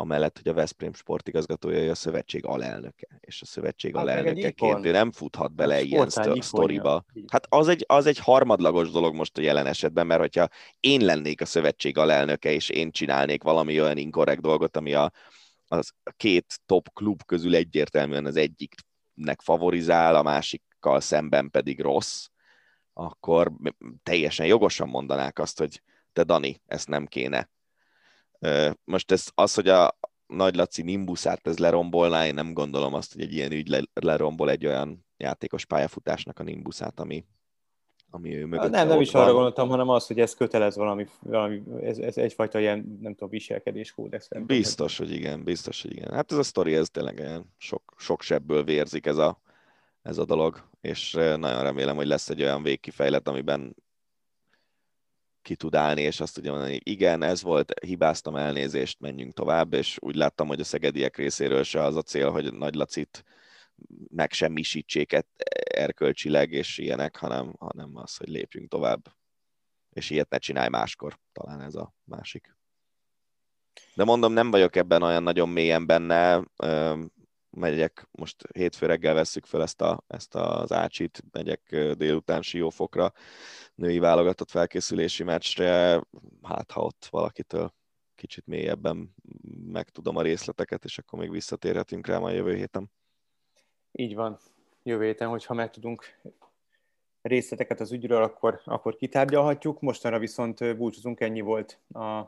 S2: amellett, hogy a Veszprém sportigazgatója a szövetség alelnöke, és a szövetség hát alelnökeként ő nem futhat bele hát ilyen sztoriba. Hát az egy, az egy harmadlagos dolog most a jelen esetben, mert hogyha én lennék a szövetség alelnöke, és én csinálnék valami olyan inkorrekt dolgot, ami a, az két top klub közül egyértelműen az egyiknek favorizál, a másikkal szemben pedig rossz, akkor teljesen jogosan mondanák azt, hogy te Dani, ezt nem kéne most ez, az, hogy a Nagy Laci Nimbuszát ez lerombolná, én nem gondolom azt, hogy egy ilyen ügy le, lerombol egy olyan játékos pályafutásnak a Nimbuszát, ami, ami ő mögött.
S3: Nem, nem is van. arra gondoltam, hanem az, hogy ez kötelez valami, valami ez, ez egyfajta ilyen, nem tudom, viselkedés kódex.
S2: Biztos, hogy igen, biztos, hogy igen. Hát ez a sztori, ez tényleg olyan sok, sok sebből vérzik ez a, ez a dolog, és nagyon remélem, hogy lesz egy olyan végkifejlet, amiben ki tud állni, és azt tudja mondani, igen, ez volt, hibáztam elnézést, menjünk tovább, és úgy láttam, hogy a szegediek részéről se az a cél, hogy Nagy Lacit megsemmisítsék erkölcsileg, és ilyenek, hanem, hanem az, hogy lépjünk tovább. És ilyet ne csinálj máskor, talán ez a másik. De mondom, nem vagyok ebben olyan nagyon mélyen benne, megyek, most hétfő reggel vesszük fel ezt, a, ezt az ácsit, megyek délután siófokra, női válogatott felkészülési meccsre, hát ha ott valakitől kicsit mélyebben megtudom a részleteket, és akkor még visszatérhetünk rá majd jövő héten.
S3: Így van. Jövő héten, hogyha megtudunk részleteket az ügyről, akkor, akkor kitárgyalhatjuk. Mostanra viszont búcsúzunk, ennyi volt a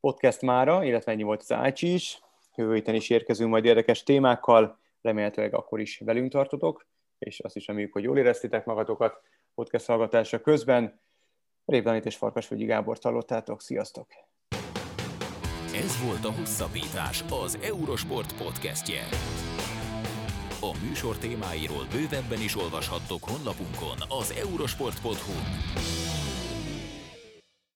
S3: podcast mára, illetve ennyi volt az Ácsi is. Jövő héten is érkezünk majd érdekes témákkal, remélhetőleg akkor is velünk tartotok, és azt is reméljük, hogy jól éreztétek magatokat podcast hallgatása közben. Révdanit és Farkasvölgyi Gábor hallottátok, sziasztok!
S1: Ez volt a Hosszabbítás, az Eurosport podcastje. A műsor témáiról bővebben is olvashattok honlapunkon az eurosport.hu.